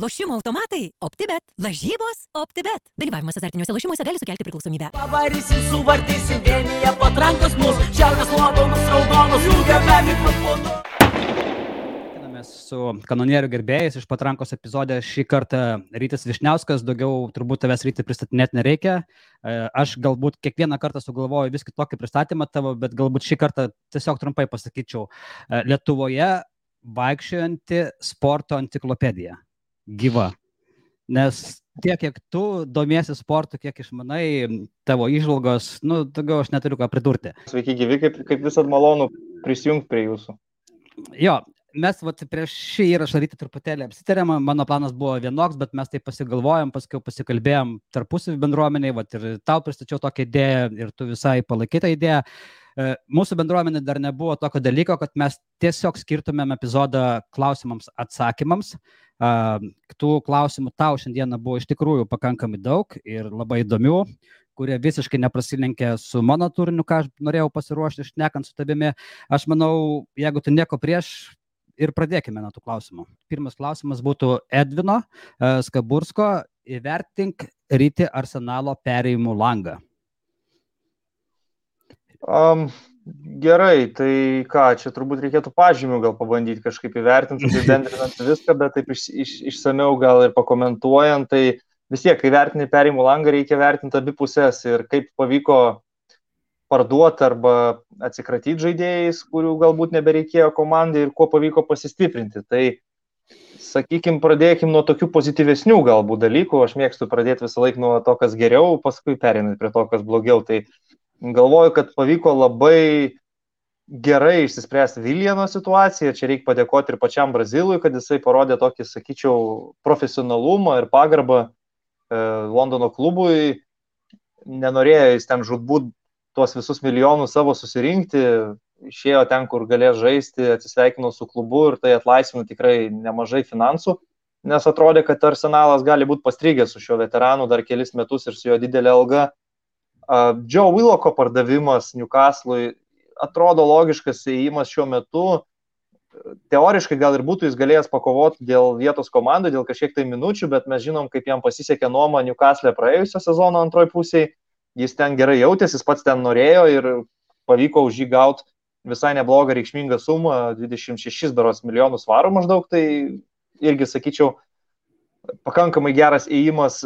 Lošimo automatai - OptiBet. Lažybos - OptiBet. Dalyvavimas azartiniuose lošimuose gali sukelti priklausomybę. Pavarysim, suvartysim, vienyje patrankos mus, šiaurės nuopelnus raudonus, jungiame mikrofonu. Su kanonierių gerbėjais iš patrankos epizodė. Šį kartą Rytis Višniauskas, daugiau turbūt tavęs Ryti pristatinėti nereikia. E, Aš galbūt kiekvieną kartą sugalvoju vis kitokį pristatymą tavo, bet galbūt šį kartą tiesiog trumpai pasakyčiau. E, Lietuvoje vaikščiojanti sporto enciklopedija. Gyva. Nes tiek, kiek tu domiesi sportu, kiek išmanai, tavo išvalgos, nu, daugiau aš neturiu ką pridurti. Sveiki gyvi, kaip, kaip visat malonu prisijungti prie jūsų. Jo, mes vat, prieš šį įrašą ryte truputėlį apsitarėm, mano planas buvo vienoks, bet mes tai pasigalvojom, paskui pasikalbėjom tarpusavį bendruomeniai, vat, ir tau pristačiau tokią idėją ir tu visai palaikai tą idėją. E, Mūsų bendruomenė dar nebuvo tokio dalyko, kad mes tiesiog skirtumėm epizodą klausimams, atsakymams. A, Tų klausimų tau šiandieną buvo iš tikrųjų pakankamai daug ir labai įdomių kurie visiškai neprasilenkė su mano turiniu, ką aš norėjau pasiruošti, šnekant su tavimi. Aš manau, jeigu tu nieko prieš, ir pradėkime nuo tų klausimų. Pirmas klausimas būtų Edvino e, Skabursko. Įvertink ryti arsenalo perėjimų langą. Um, gerai, tai ką, čia turbūt reikėtų pažymių gal pabandyti kažkaip įvertinti, apibendrinant viską, bet taip iš, iš, išsameu gal ir pakomentuojant, tai vis tiek, kai vertini perėjimų langą, reikia vertinti abi pusės ir kaip pavyko parduoti arba atsikratyti žaidėjais, kurių galbūt nebereikėjo komandai ir kuo pavyko pasistiprinti. Tai, sakykime, pradėkime nuo tokių pozityvesnių galbūt dalykų. Aš mėgstu pradėti visą laiką nuo to, kas geriau, paskui perinant prie to, kas blogiau. Tai galvoju, kad pavyko labai gerai išsispręsti Viljano situaciją. Čia reikia padėkoti ir pačiam Brazilui, kad jisai parodė tokį, sakyčiau, profesionalumą ir pagarbą e, Londono klubui. Nenorėjo jis ten žudbūt tuos visus milijonus savo susirinkti, išėjo ten, kur galės žaisti, atsisveikino su klubu ir tai atlaisvino tikrai nemažai finansų, nes atrodė, kad arsenalas gali būti pastrigęs su šiuo veteranu dar kelis metus ir su jo didelė alga. Joe Willoko pardavimas Newcastle'ui atrodo logiškas įėjimas šiuo metu. Teoriškai gal ir būtų jis galėjęs pakovoti dėl vietos komandų, dėl kažkiek tai minučių, bet mes žinom, kaip jam pasisekė nuoma Newcastle praėjusio sezono antroji pusėje jis ten gerai jautėsi, jis pats ten norėjo ir pavyko už jį gauti visai neblogą reikšmingą sumą, 26 daros milijonus svarų maždaug, tai irgi sakyčiau, pakankamai geras įėjimas.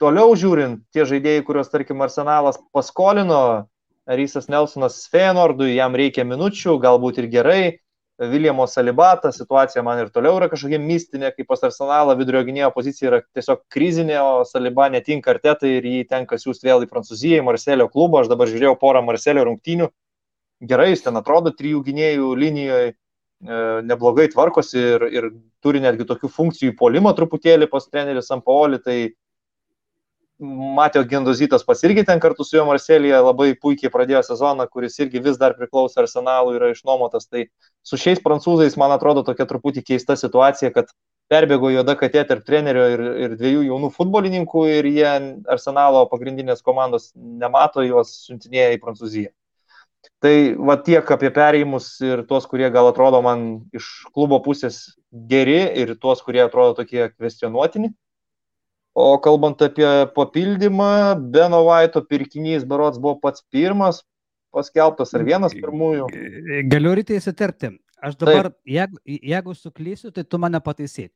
Toliau žiūrint, tie žaidėjai, kuriuos, tarkim, Arsenalas paskolino, Rysas Nelsonas Feenordui, jam reikia minučių, galbūt ir gerai, Viljamo Salibata situacija man ir toliau yra kažkokia mistinė, kaip pas Arsenalą vidurio gynėjo pozicija yra tiesiog krizinė, o Saliba netinka artetai ir jį tenka siūsti vėl į Prancūziją, į Marselio klubą. Aš dabar žiūrėjau porą Marselio rungtynių. Gerai, jis ten atrodo trijų gynėjų linijoje, neblogai tvarkosi ir, ir turi netgi tokių funkcijų į polimą truputėlį pas treneris Sampaoli. Tai Matėjo Gendozytas pas irgi ten kartu su juo Marselėje labai puikiai pradėjo sezoną, kuris irgi vis dar priklauso arsenalui, yra išnuomotas. Tai su šiais prancūzais, man atrodo, tokia truputį keista situacija, kad perbėgo juoda katė tarp trenerio ir, ir dviejų jaunų futbolininkų ir jie arsenalo pagrindinės komandos nemato, juos siuntinėja į Prancūziją. Tai va tiek apie perėjimus ir tuos, kurie gal atrodo man iš klubo pusės geri ir tuos, kurie atrodo tokie kvestionuotini. O kalbant apie papildymą, Beno Vaito pirkinys Barots buvo pats pirmas paskelbtas ar vienas pirmųjų. Galiu ryte įsiterpti. Aš dabar, Taip. jeigu, jeigu suklysiu, tai tu mane pataisyk.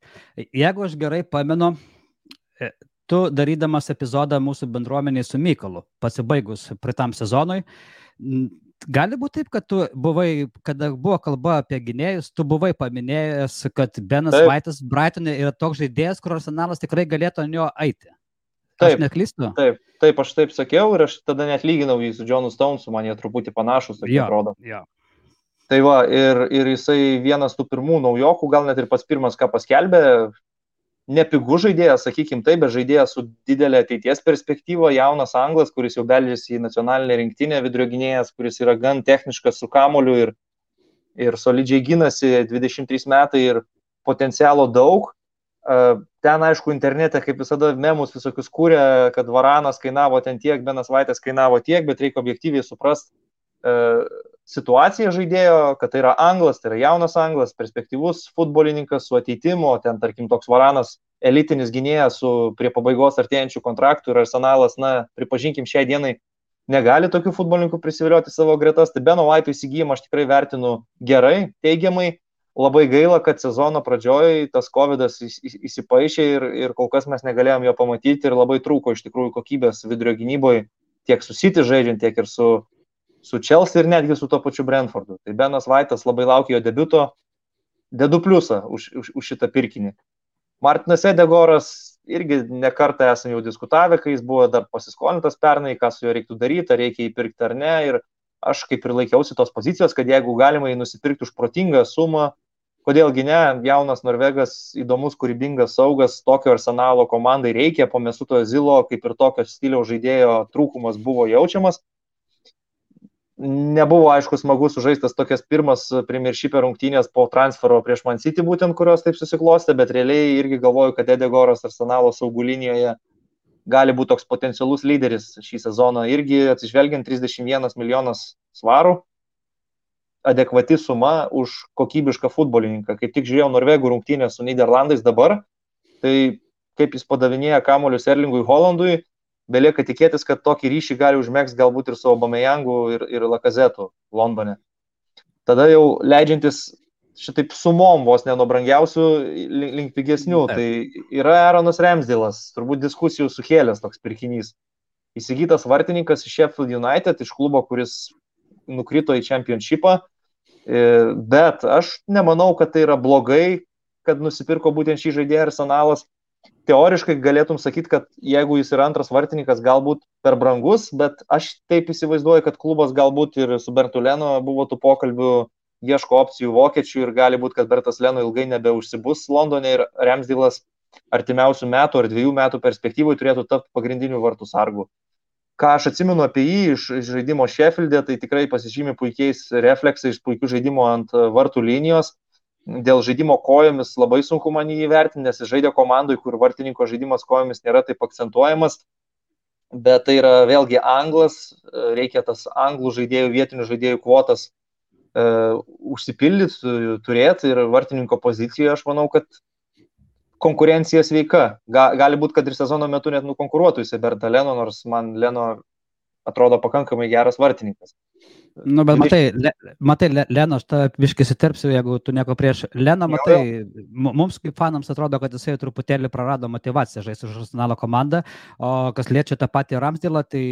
Jeigu aš gerai pamenu, e, tu darydamas epizodą mūsų bendruomeniai su Mykalu, pasibaigus pritam sezonui, gali būti taip, kad tu buvai, kada buvo kalba apie gynėjus, tu buvai paminėjęs, kad Benas taip. Vaitas Brightonė yra toks žaidėjas, kur arsenalas tikrai galėtų ant jo eiti. Taip, aš neklystu. Taip, taip, aš taip sakiau ir aš tada net lyginau jį su Johnu Stonesu, man jie truputį panašus, tai ja, atrodo. Ja. Tai va, ir, ir jisai vienas tų pirmų naujokų, gal net ir pats pirmas, ką paskelbė, nepigų žaidėjas, sakykim taip, bet žaidėjas su didelė ateities perspektyva, jaunas anglas, kuris jau beldžiasi į nacionalinę rinktinę, vidurio gynėjas, kuris yra gan techniškas su kamoliu ir, ir solidžiai gynasi, 23 metai ir potencialo daug. Ten, aišku, internete, kaip visada, memus visokius kūrė, kad Varanas kainavo ten tiek, Benas Vaitas kainavo tiek, bet reikia objektyviai suprasti situaciją žaidėjo, kad tai yra anglas, tai yra jaunas anglas, perspektyvus futbolininkas su ateitimu, ten tarkim toks Varanas elitinis gynėjas su prie pabaigos artėjančių kontraktų ir arsenalas, na, pripažinkim, šiai dienai negali tokių futbolininkų prisivilioti savo gretas. Tai Beno Vaito įsigijimą aš tikrai vertinu gerai, teigiamai. Labai gaila, kad sezono pradžioje tas COVID įsipaišė ir, ir kol kas mes negalėjom jo pamatyti ir labai trūko iš tikrųjų kokybės vidurio gynyboje tiek su City žaidžiant, tiek ir su, su Chelsea ir netgi su to pačiu Brentfordu. Tai Benas Vaitas labai laukia jo debito, dedu pliusą už, už, už šitą pirkinį. Martinas Edegoras irgi nekartą esame jau diskutavę, kai jis buvo dar pasiskolintas pernai, ką su juo reiktų daryti, ar reikia įpirkti ar ne. Ir aš kaip ir laikiausi tos pozicijos, kad jeigu galima jį nusipirkti už protingą sumą, kodėlgi ne, jaunas Norvegas, įdomus, kūrybingas saugas, tokio arsenalo komandai reikia, po Mesuto Zilo, kaip ir tokio stiliaus žaidėjo trūkumas buvo jaučiamas nebuvo aišku smagu sužaistas tokias pirmas primiršypė rungtynės po transfero prieš Man City būtent, kurios taip susiklostė, bet realiai irgi galvoju, kad Edegoras Arsenalo saugų linijoje gali būti toks potencialus lyderis šį sezoną. Irgi atsižvelgiant 31 milijonas svarų, adekvati suma už kokybišką futbolininką. Kaip tik žiūrėjau Norvegų rungtynę su Niderlandais dabar, tai kaip jis padavinėja kamolius Erlingui Holandui, belieka tikėtis, kad tokį ryšį gali užmėgs galbūt ir su Obamejangu ir, ir Lakazetu Londone. Tada jau leidžiantis šitaip sumom vos ne nuo brangiausių link pigesnių, tai yra Aaronas Remsdėlas, turbūt diskusijų sukėlęs toks pirkinys. Įsigytas vartininkas iš Sheffield United, iš klubo, kuris nukrito į čempionšipą, e, bet aš nemanau, kad tai yra blogai, kad nusipirko būtent šį žaidėją arsenalas teoriškai galėtum sakyti, kad jeigu jis yra antras vartininkas, galbūt per brangus, bet aš taip įsivaizduoju, kad klubas galbūt ir su Bertuleno buvo tų pokalbių, ieško opcijų vokiečių ir gali būti, kad Bertas Leno ilgai nebeužsibus Londone ir Remsdylas artimiausių metų ar dviejų metų perspektyvui turėtų tapti pagrindiniu vartų sargu. Ką aš atsimenu apie jį iš žaidimo Sheffield'e, tai tikrai pasižymė puikiais refleksais, puikiu žaidimo ant vartų linijos dėl žaidimo kojomis labai sunku man jį įvertinti, nes jis žaidė komandai, kur vartininko žaidimas kojomis nėra taip akcentuojamas, bet tai yra vėlgi anglas, reikia tas anglų žaidėjų, vietinių žaidėjų kvotas uh, užsipildyti, turėti ir vartininko pozicijoje aš manau, kad konkurencija sveika. Ga, gali būti, kad ir sezono metu net nukonkuruotų jisai Berta Leno, nors man Leno atrodo pakankamai geras vartininkas. Nu, bet matai, le, matai le, Leno, aš tą viškį įsiterpsiu, jeigu tu nieko prieš. Leno, matai, jau, jau. mums kaip fanams atrodo, kad jisai truputėlį prarado motivaciją žaisti už Arsenalo komandą, o kas liečia tą patį Ramsdėlą, tai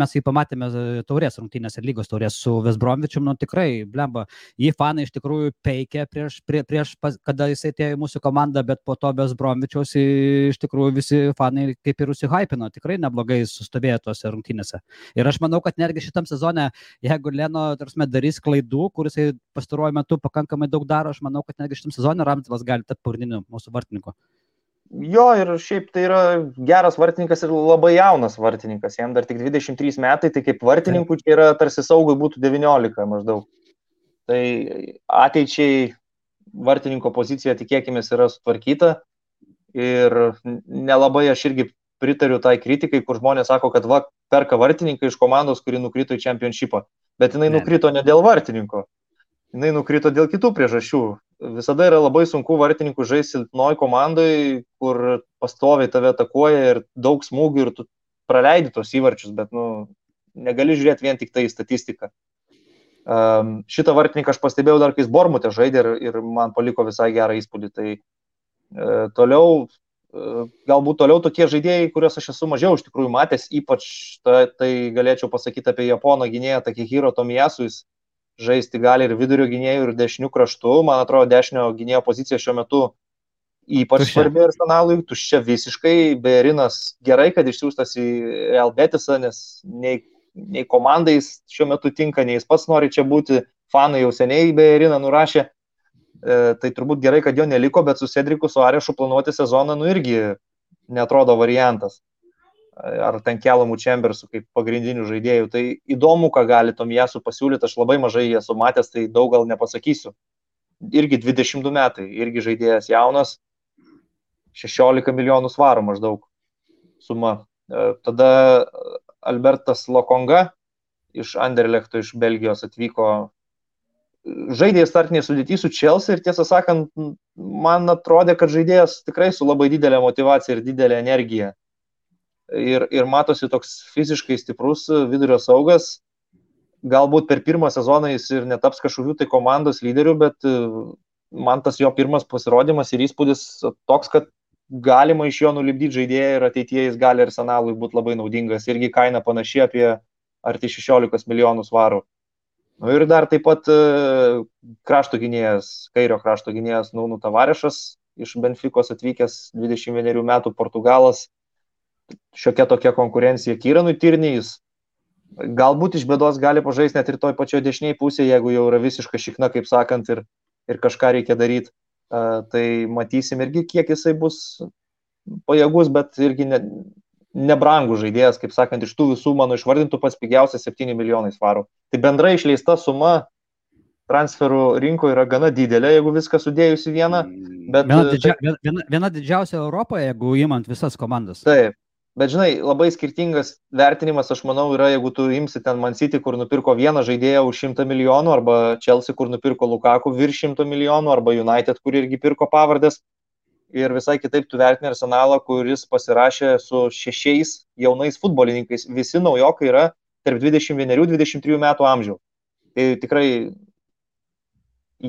mes jį pamatėme taurės rungtynėse, lygos taurės su Vesbromičium, nu tikrai, blemba, jį fanai iš tikrųjų peikė prieš, prie, prieš kada jisai atėjo į mūsų komandą, bet po to Vesbromičiaus iš tikrųjų visi fanai kaip ir užsihypino, tikrai neblogai sustovėjo tose rungtynėse. Ir aš manau, kad netgi šitam sezone, jeigu Leno, tarsi, darys klaidų, kuris pastaruoju metu pakankamai daug daro, aš manau, kad netgi šitam sezonui Ramsdėlas gali tapti pagrindiniu mūsų vartininku. Jo, ir šiaip tai yra geras vartininkas ir labai jaunas vartininkas, jam dar tik 23 metai, tai kaip vartininkų čia yra tarsi saugui būtų 19 maždaug. Tai ateičiai vartininko pozicija, tikėkime, yra sutvarkyta ir nelabai aš irgi pritariu tai kritikai, kur žmonės sako, kad va, perka vartininką iš komandos, kuri nukrito į čempionšipą. Bet jinai ne. nukrito ne dėl vartininko, jinai nukrito dėl kitų priežasčių. Visada yra labai sunku vartininkų žaisti silpnoj komandai, kur pastoviai tave atakuoja ir daug smūgių ir tu praleidi tos įvarčius, bet nu, negali žiūrėti vien tik tai į statistiką. Um, šitą vartininką aš pastebėjau dar, kai jis Bormutė žaidė ir, ir man paliko visai gerą įspūdį. Tai uh, toliau galbūt toliau tokie žaidėjai, kuriuos aš esu mažiau iš tikrųjų matęs, ypač ta, tai galėčiau pasakyti apie Japono gynėją Takehiro Tomijasu, jis žaisti gali ir vidurio gynėjų, ir dešinių kraštų. Man atrodo, dešinio gynėjo pozicija šiuo metu ypač tuščia. svarbi arsenalui, tuščia visiškai. Berinas gerai, kad išsiųstas į Real Betisą, nes nei, nei komandais šiuo metu tinka, nei jis pats nori čia būti. Fanai jau seniai Beriną nurašė tai turbūt gerai, kad jo neliko, bet su Cedriku Suarešu planuoti sezoną, nu irgi netrodo variantas. Ar ten kelomų Chambersų kaip pagrindinių žaidėjų. Tai įdomu, ką gali Tomijasu pasiūlyti, aš labai mažai jį esu matęs, tai daug gal nepasakysiu. Irgi 22 metai, irgi žaidėjas jaunas, 16 milijonų svarų maždaug suma. E, tada Albertas Lokonga iš Anderlechto iš Belgijos atvyko žaidė startinėje sudėtyje su Chelsea ir tiesą sakant, man atrodė, kad žaidėjas tikrai su labai didelė motivacija ir didelė energija. Ir, ir matosi toks fiziškai stiprus vidurio saugas. Galbūt per pirmą sezoną jis ir netaps kažkokiu tai komandos lyderiu, bet man tas jo pirmas pasirodymas ir įspūdis toks, kad galima iš jo nulipdyti žaidėją ir ateityje jis gali arsenalui būti labai naudingas. Irgi kaina panaši apie arti 16 milijonų svarų. Nu ir dar taip pat e, krašto gynėjas, kairio krašto gynėjas Naunų Tavarešas iš Benfikos atvykęs 21 metų Portugalas. Šiokia tokia konkurencija Kyranui Tirnijais. Galbūt iš bėdos gali pažaisti net ir toj pačioj dešiniai pusėje, jeigu jau yra visiška šikna, kaip sakant, ir, ir kažką reikia daryti. Uh, tai matysim irgi, kiek jisai bus pajėgus, bet irgi ne, nebrangų žaidėjas, kaip sakant, iš tų visų mano išvardintų pats pigiausias 7 milijonai svarų. Tai bendrai išleista suma transferų rinkoje yra gana didelė, jeigu viską sudėjus į vieną. Bet, viena, didžia, viena, viena didžiausia Europoje, jeigu įmant visas komandas. Taip. Bet žinai, labai skirtingas vertinimas, aš manau, yra, jeigu tu imsi ten Man City, kur nupirko vieną žaidėją už 100 milijonų, arba Chelsea, kur nupirko Lukaku virš 100 milijonų, arba United, kur irgi pirko pavardės, ir visai kitaip tu vertini arsenalą, kuris pasirašė su šešiais jaunais futbolininkais. Visi naujokai yra tarp 21-23 metų amžiaus. Tai tikrai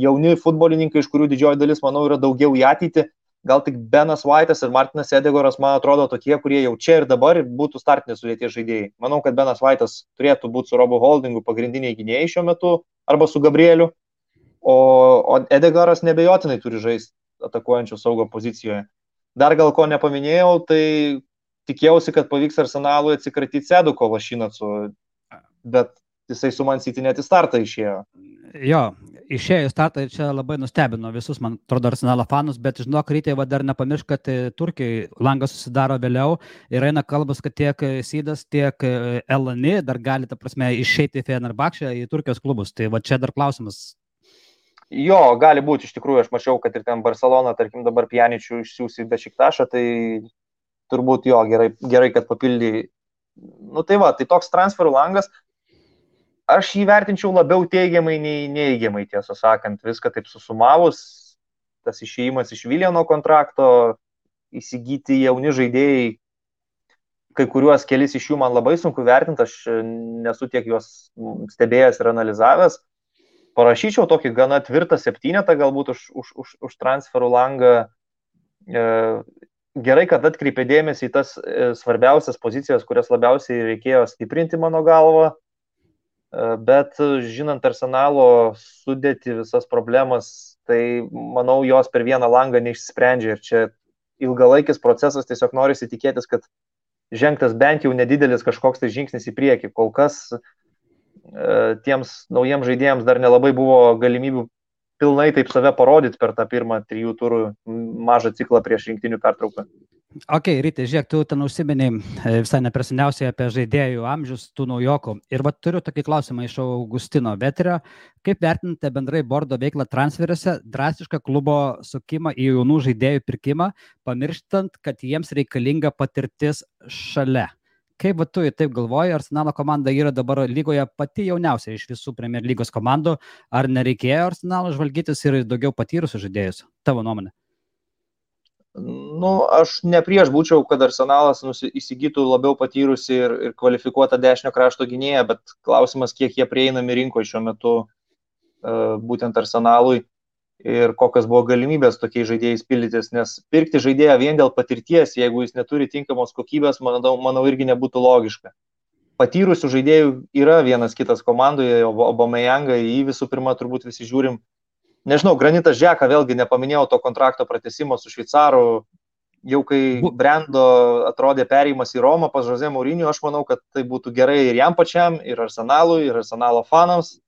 jauni futbolininkai, iš kurių didžioji dalis, manau, yra daugiau į ateitį. Gal tik Benas Vaitas ir Martinas Edegoras, man atrodo, tokie, kurie jau čia ir dabar būtų startinės sudėties žaidėjai. Manau, kad Benas Vaitas turėtų būti su Robo Holdingu pagrindiniai gynėjai šiuo metu arba su Gabrieliu, o, o Edegaras nebejotinai turi žaisti atakuojančio saugo pozicijoje. Dar gal ko nepaminėjau, tai tikėjausi, kad pavyks Arsenalui atsikratyti Seduko Lašinacu, bet jisai su man į startą išėjo. Jo, išėjo į startą ir čia labai nustebino visus, man atrodo, Arsenalo fanus, bet žinok, rytė dar nepamiršk, kad e, Turkijai langas susidaro vėliau ir eina kalbas, kad tiek Sydas, tiek e, Elani dar gali, ta prasme, išeiti į Fenerbakšę, į Turkijos klubus. Tai va čia dar klausimas, Jo, gali būti, iš tikrųjų, aš mačiau, kad ir ten Barcelona, tarkim, dabar pianičių išsiųsi be šiktašą, tai turbūt jo, gerai, gerai kad papildai. Nu tai va, tai toks transferų langas, aš jį vertinčiau labiau teigiamai nei neigiamai, tiesą sakant, viską taip susumavus, tas išėjimas iš Viljano kontrakto, įsigyti jauni žaidėjai, kai kuriuos kelis iš jų man labai sunku vertinti, aš nesu tiek juos stebėjęs ir analizavęs parašyčiau tokį gana tvirtą septynetą galbūt už, už, už, už transferų langą. E, gerai, kad atkreipė dėmesį į tas e, svarbiausias pozicijas, kurias labiausiai reikėjo stiprinti mano galva. E, bet žinant arsenalo sudėti visas problemas, tai manau, jos per vieną langą neišsprendžia. Ir čia ilgalaikis procesas tiesiog norisi tikėtis, kad žengtas bent jau nedidelis kažkoks tai žingsnis į priekį. Kol kas uh, tiems naujiems žaidėjams dar nelabai buvo galimybių pilnai taip save parodyti per tą pirmą trijų turų mažą ciklą prieš rinktinių pertrauką. Ok, ryte, žiūrėk, tu ten užsimeni e, visai nepreseniausiai apie žaidėjų amžius, tų naujokų. Ir va turiu tokį klausimą iš Augustino Veterio. Kaip vertinate bendrai bordo veiklą transferiuose, drastišką klubo sukimą į jaunų žaidėjų pirkimą, pamirštant, kad jiems reikalinga patirtis šalia? Kaip tu taip galvoji, Arsenalo komanda yra dabar lygoje pati jauniausia iš visų Premier lygos komandų, ar nereikėjo Arsenalo žvalgytis ir daugiau patyrusių žaidėjus? Tavo nuomonė? Nu, aš ne prieš būčiau, kad Arsenalas nusi, įsigytų labiau patyrusi ir, ir kvalifikuotą dešinio krašto gynėją, bet klausimas, kiek jie prieinami rinkoje šiuo metu uh, būtent Arsenalui ir kokios buvo galimybės tokiais žaidėjais pildytis, nes pirkti žaidėją vien dėl patirties, jeigu jis neturi tinkamos kokybės, manau, manau irgi nebūtų logiška. Patyrusių žaidėjų yra vienas kitas komandoje, Obameyangą, jį visų pirma turbūt visi žiūrim. Nežinau, Granitas Žeka, vėlgi nepaminėjau to kontrakto pratesimo su Šveicaru, jau kai Brendo atrodė perėjimas į Romą pas Žozė Maurinio, aš manau, kad tai būtų gerai ir jam pačiam, ir Arsenalui, ir Arsenalo fanams,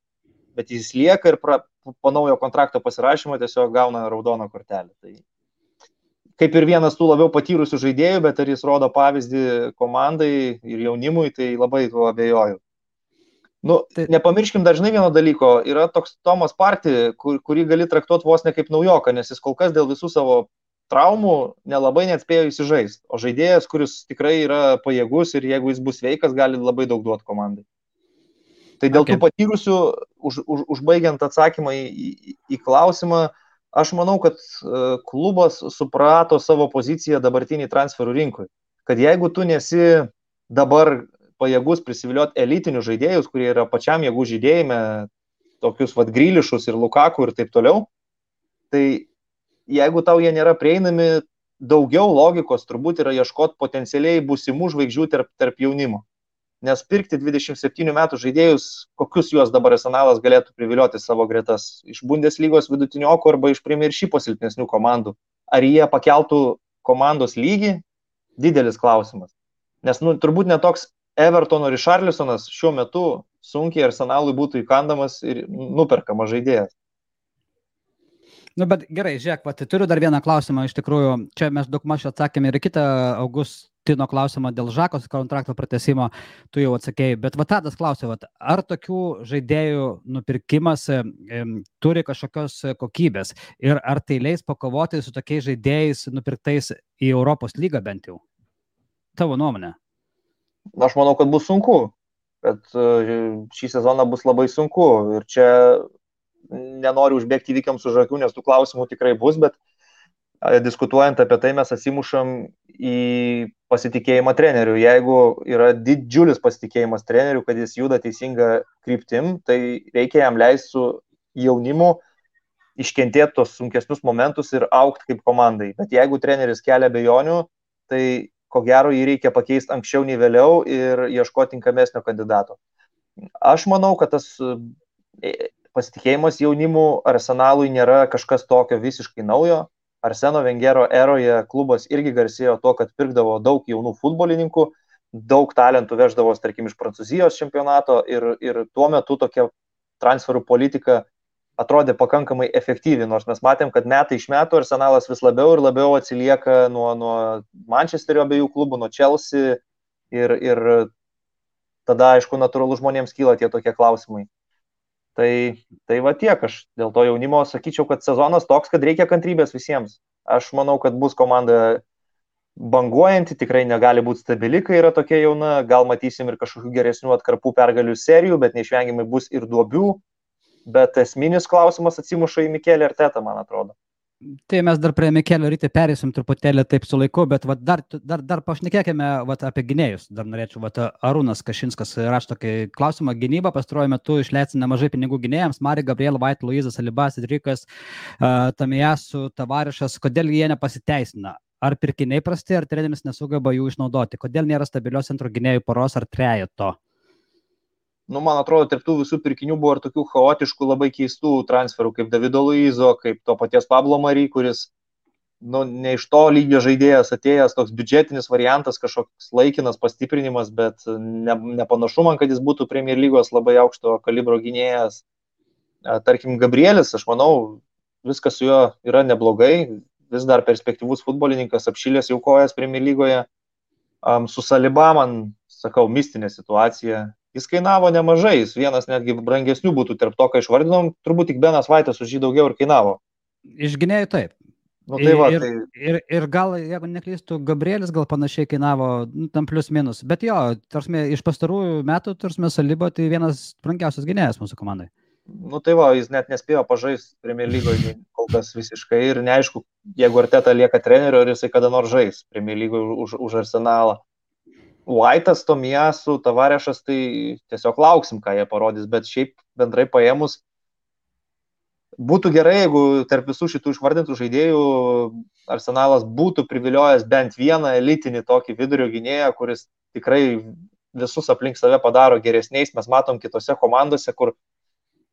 bet jis lieka ir pra, po naujo kontrakto pasirašymo tiesiog gauna raudoną kortelę. Tai kaip ir vienas tų labiau patyrusių žaidėjų, bet ar jis rodo pavyzdį komandai ir jaunimui, tai labai tuo abejoju. Nu, tai... Nepamirškim dažnai vieno dalyko, yra toks Tomas Parti, kur, kurį gali traktuoti vos ne kaip naujoką, nes jis kol kas dėl visų savo traumų nelabai net spėjo įsižaisti. O žaidėjas, kuris tikrai yra pajėgus ir jeigu jis bus sveikas, gali labai daug duoti komandai. Tai dėl okay. tų patyrusių, už, už, užbaigiant atsakymą į, į, į klausimą, aš manau, kad e, klubas suprato savo poziciją dabartinį transferų rinkui. Kad jeigu tu nesi dabar pajėgus prisivilioti elitinius žaidėjus, kurie yra pačiam jėgų žydėjime, tokius vad grylišus ir Lukaku ir taip toliau, tai jeigu tau jie nėra prieinami, daugiau logikos turbūt yra ieškoti potencialiai būsimų žvaigždžių tarp, tarp jaunimo nes pirkti 27 metų žaidėjus, kokius juos dabar arsenalas galėtų privilioti savo gretas iš Bundeslygos vidutiniokų arba iš Premier šypo silpnesnių komandų. Ar jie pakeltų komandos lygį? Didelis klausimas. Nes nu, turbūt netoks Evertono Richarlisonas šiuo metu sunkiai arsenalui būtų įkandamas ir nuperkamas žaidėjas. Nu, bet gerai, žiūrėk, pat, turiu dar vieną klausimą. Iš tikrųjų, čia mes daug maž atsakėme ir kitą August Tino klausimą dėl Žakos kontrakto pratesimo, tu jau atsakėjai, bet Vatadas klausė, vat, ar tokių žaidėjų nupirkimas e, turi kažkokios kokybės ir ar tai leis pakovoti su tokiais žaidėjais nupirktais į Europos lygą bent jau? Tavo nuomonė? Aš manau, kad bus sunku, kad e, šį sezoną bus labai sunku ir čia nenoriu užbėgti įvykiams už akių, nes tų klausimų tikrai bus, bet diskutuojant apie tai mes atsimušam į pasitikėjimą treneriu. Jeigu yra didžiulis pasitikėjimas treneriu, kad jis juda teisinga kryptim, tai reikia jam leisti su jaunimu iškentėti tos sunkesnius momentus ir aukti kaip komandai. Bet jeigu treneris kelia bejonių, tai ko gero jį reikia pakeisti anksčiau nei vėliau ir ieškoti tinkamesnio kandidato. Aš manau, kad tas e, pasitikėjimas jaunimu arsenalui nėra kažkas tokio visiškai naujo. Arseno Vengero eroje klubas irgi garsėjo to, kad pirkdavo daug jaunų futbolininkų, daug talentų veždavo, tarkim, iš Prancūzijos čempionato ir, ir tuo metu tokia transferų politika atrodė pakankamai efektyvi, nors mes matėm, kad metai iš metų Arsenalas vis labiau ir labiau atsilieka nuo, nuo Mančesterio abiejų klubų, nuo Chelsea ir, ir tada, aišku, natūralu žmonėms kyla tie tokie klausimai. Tai, tai va tiek, aš dėl to jaunimo sakyčiau, kad sezonas toks, kad reikia kantrybės visiems. Aš manau, kad bus komanda banguojanti, tikrai negali būti stabili, kai yra tokia jauna, gal matysim ir kažkokių geresnių atkarpų pergalių serijų, bet neišvengiamai bus ir duobių, bet esminis klausimas atsimuša į Mikelį Artetą, man atrodo. Tai mes dar prie Mikelio ryte perėsim truputėlį taip su laiku, bet vat, dar, dar, dar pašnekėkime vat, apie gynėjus. Dar norėčiau, vat, Arūnas Kašinskas rašo tokį klausimą. Gynyba pastaruoju metu išleidžia nemažai pinigų gynėjams. Mari Gabriel, White, Luizas, Alibas, Idrikas, uh, Tamijasu, Tavarišas. Kodėl jie nepasiteisina? Ar pirkiniai prasti, ar treneris nesugeba jų išnaudoti? Kodėl nėra stabilios centro gynėjų poros ar trejeto? Nu, man atrodo, tarp tų visų pirkinių buvo ir tokių chaotiškų, labai keistų transferų, kaip Davido Luizo, kaip to paties Pablo Mary, kuris, nu, ne iš to lygio žaidėjas atėjęs, toks biudžetinis variantas, kažkoks laikinas pastiprinimas, bet ne, nepanašu man, kad jis būtų Premier lygos labai aukšto kalibro gynėjas. Tarkim, Gabrielis, aš manau, viskas su juo yra neblogai, vis dar perspektyvus futbolininkas, apšylės jau kojas Premier lygoje. Um, su Saliba man, sakau, mistinė situacija, jis kainavo nemažai, jis vienas netgi brangesnių būtų tarp to, ką išvardinom, turbūt tik Benas Vaitas už jį daugiau ir kainavo. Iš gynėjų taip. Nu, tai va, ir, tai... ir, ir gal, jeigu neklystų, Gabrielis gal panašiai kainavo, nu, tam plius minus. Bet jo, tarsime, iš pastarųjų metų, tarsime, Saliba tai vienas brangiausias gynėjas mūsų komandai. Nu tai va, jis net nespėjo pažaisti Premier lygoje kol kas visiškai ir neaišku, jeigu Arteta lieka treneriu, ar jisai kada nors žais Premier lygoje už, už Arsenalą. White'as, Tomijasu, Tavarešas, tai tiesiog lauksim, ką jie parodys, bet šiaip bendrai paėmus, būtų gerai, jeigu tarp visų šitų išvardintų žaidėjų Arsenalas būtų priviliojęs bent vieną elitinį tokį vidurio gynėją, kuris tikrai visus aplink save padaro geresniais. Mes matom kitose komandose, kur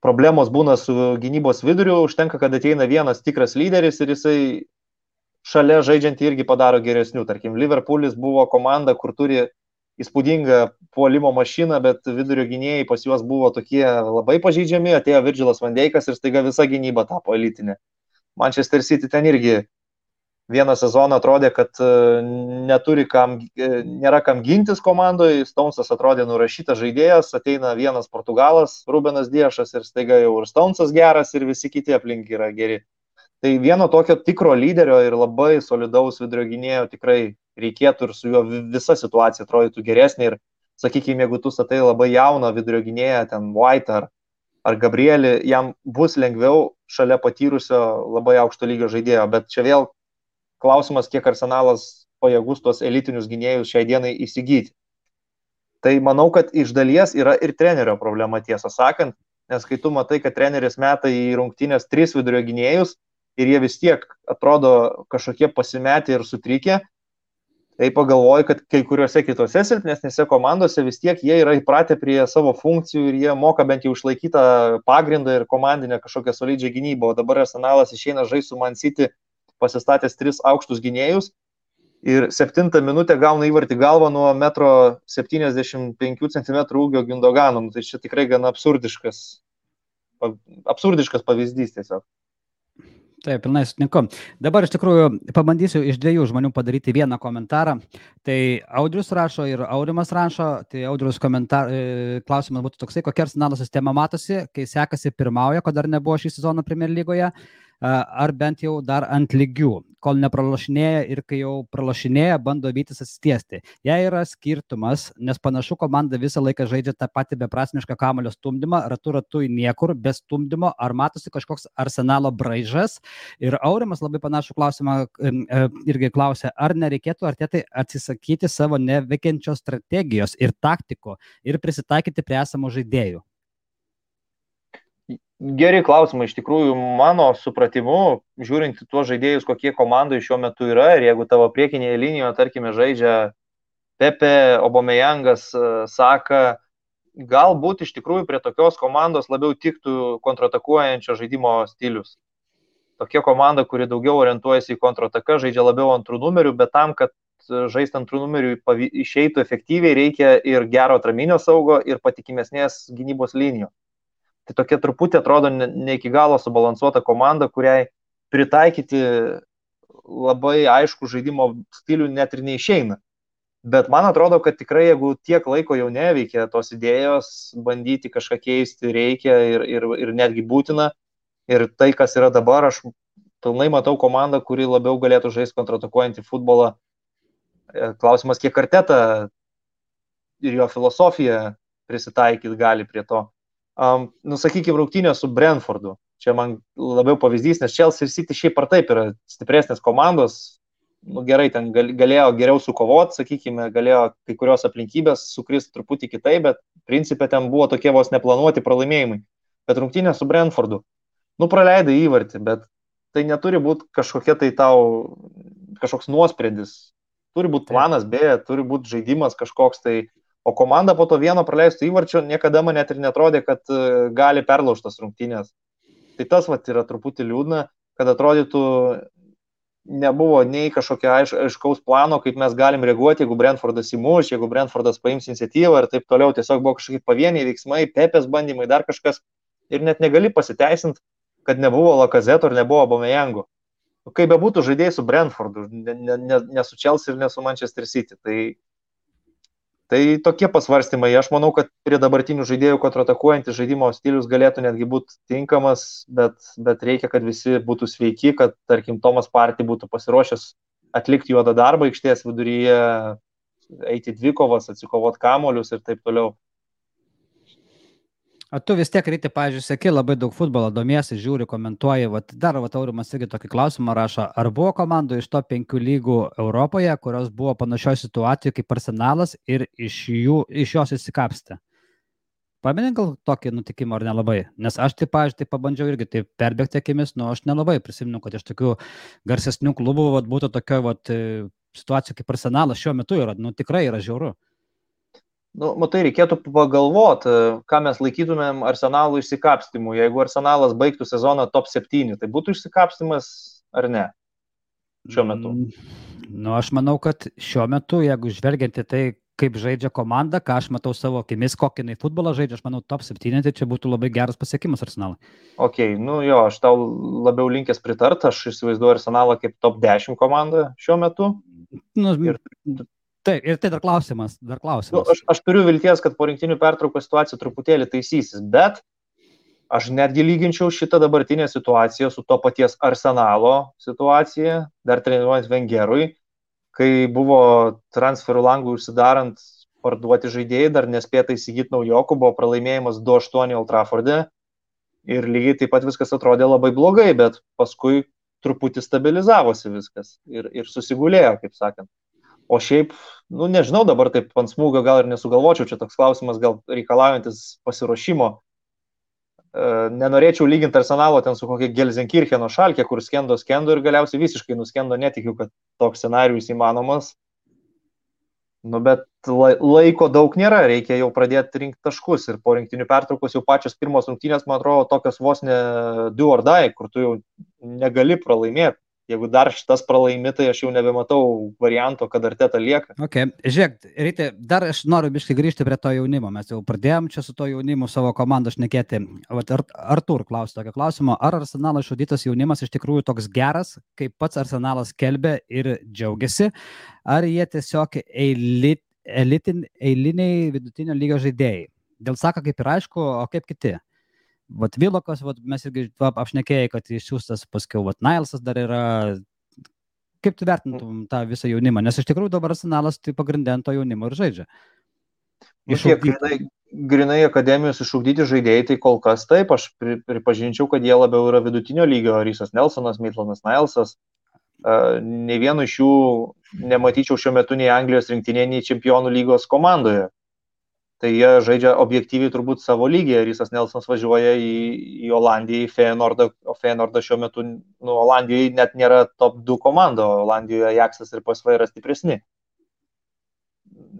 problemos būna su gynybos viduriu, užtenka, kad ateina vienas tikras lyderis ir jisai šalia žaidžiantį irgi padaro geresnių. Tarkim, Liverpoolis buvo komanda, kur turi įspūdingą puolimo mašiną, bet vidurio gynėjai pas juos buvo tokie labai pažeidžiami, atėjo Virgilas Vandeikas ir staiga visa gynyba tapo elitinė. Manchester City ten irgi vieną sezoną atrodė, kad e, neturi kam, e, nėra kam gintis komandoje, Stonesas atrodė nurašytas žaidėjas, ateina vienas portugalas, Rubenas Diešas ir staiga jau ir Stonesas geras ir visi kiti aplink yra geri. Tai vieno tokio tikro lyderio ir labai solidaus vidurio gynėjo tikrai reikėtų ir su juo visa situacija atrodytų geresnė ir, sakykime, jeigu tu statai labai jauną vidurio gynėją, ten White ar, ar Gabrielį, jam bus lengviau šalia patyrusio labai aukšto lygio žaidėjo, bet čia vėl klausimas, kiek arsenalas pajėgus tuos elitinius gynėjus šiai dienai įsigyti. Tai manau, kad iš dalies yra ir trenerio problema, tiesą sakant, nes kai tu matai, kad treneris meta į rungtynės tris vidurio gynėjus ir jie vis tiek atrodo kažkokie pasimetę ir sutrikę, tai pagalvoju, kad kai kuriuose kitose silpnesnėse komandose vis tiek jie yra įpratę prie savo funkcijų ir jie moka bent jau išlaikytą pagrindą ir komandinę kažkokią solidžią gynybą, o dabar arsenalas išeina žaisti su Man City pasistatęs tris aukštus gynėjus ir septintą minutę gauna įvartį galvą nuo 1,75 cm ūgio Gindogano. Nu, tai čia tikrai gana absurdiškas, absurdiškas pavyzdys tiesiog. Taip, pilnai sutinku. Dabar iš tikrųjų pabandysiu iš dviejų žmonių padaryti vieną komentarą. Tai Audrius rašo ir Aurimas rašo. Tai Audrius komentar, e, klausimas būtų toksai, kokia arsenalo sistema matosi, kai sekasi pirmauja, ko dar nebuvo šį sezoną Premier lygoje ar bent jau dar ant lygių, kol nepralašinėja ir kai jau pralašinėja, bando vytis atsitiesti. Jei yra skirtumas, nes panašu komanda visą laiką žaidžia tą patį beprasmišką kamulio stumdymą, ratu ratu į niekur, be stumdymo, ar matosi kažkoks arsenalo braižas. Ir Aurimas labai panašų klausimą e, irgi klausė, ar nereikėtų artėtai atsisakyti savo neveikiančios strategijos ir taktikų ir prisitaikyti prie esamų žaidėjų. Geri klausimai, iš tikrųjų, mano supratimu, žiūrint tuos žaidėjus, kokie komandai šiuo metu yra ir jeigu tavo priekinėje linijoje, tarkime, žaidžia Pepe, Obomejangas, e, Saka, galbūt iš tikrųjų prie tokios komandos labiau tiktų kontratakuojančio žaidimo stilius. Tokia komanda, kuri daugiau orientuojasi į kontrataką, žaidžia labiau antrų numerių, bet tam, kad žaisti antrų numerių išeitų efektyviai, reikia ir gero atraminio saugo, ir patikimesnės gynybos linijos. Tai tokia truputį atrodo ne, iki galo subalansuota komanda, kuriai pritaikyti labai aišku žaidimo stilių net ir neišeina. Bet man atrodo, kad tikrai jeigu tiek laiko jau neveikia tos idėjos, bandyti kažką keisti reikia ir, ir, ir netgi būtina. Ir tai, kas yra dabar, aš pilnai matau komandą, kuri labiau galėtų žaisti kontratakuojantį futbolą. E, klausimas, kiek karteta ir jo filosofija prisitaikyti gali prie to um, nusakykime, rungtynė su Brentfordu. Čia man labiau pavyzdys, nes Chelsea ir City šiaip ar taip yra stipresnės komandos. Nu, gerai, ten galėjo geriau sukovoti, sakykime, galėjo kai kurios aplinkybės sukristi truputį kitaip, bet principė ten buvo tokie vos neplanuoti pralaimėjimai. Bet rungtynė su Brentfordu. Nu, praleidai įvartį, bet tai neturi būti kažkokia tai tau, kažkoks nuosprendis. Turi būti planas B, turi būti žaidimas kažkoks tai O komanda po to vieno praleistų įvarčio niekada man net ir netrodė, kad e, gali perlaužtas rungtynės. Tai tas vat, yra truputį liūdna, kad atrodytų nebuvo nei kažkokio aiš, aiškaus plano, kaip mes galim reaguoti, jeigu Brentfordas įmuš, jeigu Brentfordas paims iniciatyvą ir taip toliau. Tiesiog buvo kažkokie pavieniai veiksmai, pepės bandymai, dar kažkas. Ir net negali pasiteisinti, kad nebuvo Lakazeto ir nebuvo Bomejango. Nu, kaip be būtų žaidėjai su Brentfordu, ne, ne, ne su Chelsea ir ne su Manchester City. Tai Tai tokie pasvarstymai, aš manau, kad prie dabartinių žaidėjų kontratakuojantis žaidimo stilius galėtų netgi būti tinkamas, bet, bet reikia, kad visi būtų sveiki, kad, tarkim, Tomas Partį būtų pasiruošęs atlikti juodą darbą aikštės viduryje, eiti dvikovas, atsikovot kamolius ir taip toliau. O tu vis tiek ryte, pažiūrėjau, sėki labai daug futbolo, domiesi, žiūri, komentuoji. Vat, dar, va, Aurimas irgi tokį klausimą rašo. Ar buvo komandų iš to penkių lygų Europoje, kurios buvo panašioje situacijoje kaip arsenalas ir iš, jų, iš jos įsikapstė? Pamenink gal tokį nutikimą ar nelabai? Nes aš taip, pažiūrėjau, tai pabandžiau irgi taip perbėgti akimis, nu aš nelabai prisimenu, kad iš tokių garsesnių klubų vat, būtų tokia vat, situacija kaip arsenalas šiuo metu yra, nu tikrai yra žiauru. Nu, matai, reikėtų pagalvoti, ką mes laikytumėm arsenalų išsikapstimu. Jeigu arsenalas baigtų sezoną top 7, tai būtų išsikapstimas ar ne? Šiuo metu. Mm, nu, aš manau, kad šiuo metu, jeigu žvelgiant į tai, kaip žaidžia komanda, ką aš matau savo akimis, kokį jinai futbolą žaidžia, aš manau, top 7, tai čia būtų labai geras pasiekimas arsenalui. Ok, nu jo, aš tau labiau linkęs pritart, aš įsivaizduoju arsenalą kaip top 10 komandą šiuo metu. Nu, ir Taip, ir tai dar klausimas, dar klausimas. Nu, aš, aš turiu vilties, kad po rinktinių pertraukos situacija truputėlį taisysis, bet aš netgi lyginčiau šitą dabartinę situaciją su to paties arsenalo situacija, dar treniruojant Vengerui, kai buvo transferų langų užsidarant parduoti žaidėjai, dar nespėta įsigyti naujokų, buvo pralaimėjimas 2-8 Old Trafford'e, Ir lygiai taip pat viskas atrodė labai blogai, bet paskui truputį stabilizavosi viskas ir, ir susigulėjo, kaip sakant. O šiaip, nu nežinau, dabar taip ant smūgio gal ir nesugalvočiau, čia toks klausimas gal reikalaujantis pasiruošimo. E, nenorėčiau lyginti arsenalo ten su kokia Gelsenkircheno šalkė, kur skendo, skendo ir galiausiai visiškai nuskendo, netikiu, kad toks scenarius įmanomas. Nu, bet laiko daug nėra, reikia jau pradėti rinkti taškus ir po rinktinių pertraukos jau pačios pirmos rungtynės, man atrodo, tokios vos ne du or die, kur tu jau negali pralaimėti jeigu dar šitas pralaimi, tai aš jau nebematau varianto, kad Arteta lieka. Okay. Žiūrėk, Ryte, dar aš noriu biškai grįžti prie to jaunimo. Mes jau pradėjom čia su to jaunimu savo komandą šnekėti. Ar, Artur klausė tokio klausimo, ar Arsenalo išudytas jaunimas iš tikrųjų toks geras, kaip pats Arsenalas kelbė ir džiaugiasi, ar jie tiesiog eilit, elitin, eiliniai vidutinio lygio žaidėjai. Dėl sako kaip ir aišku, o kaip kiti. Vat Vilokas, vat, mes irgi apšnekėjai, kad išsiųstas paskiau, vat Nailsas dar yra. Kaip tu vertintum tą visą jaunimą? Nes iš tikrųjų dabar arsenalas tai pagrindinto jaunimo ir žaidžia. Nu, kiek grinai, grinai akademijos išugdyti žaidėjai, tai kol kas taip, aš pri, pripažinčiau, kad jie labiau yra vidutinio lygio, Rysas Nelsonas, Maitlanas Nailsas. Uh, ne vienu iš jų nematyčiau šiuo metu nei Anglijos rinktinėje, nei čempionų lygos komandoje tai jie žaidžia objektyviai turbūt savo lygį. Rysas Nelsons važiuoja į, į Olandiją, į Feyenoordą, o Feyenoordas šiuo metu, nu, Olandijoje net nėra top 2 komanda, Olandijoje Ajaxas ir PSV yra stipresni.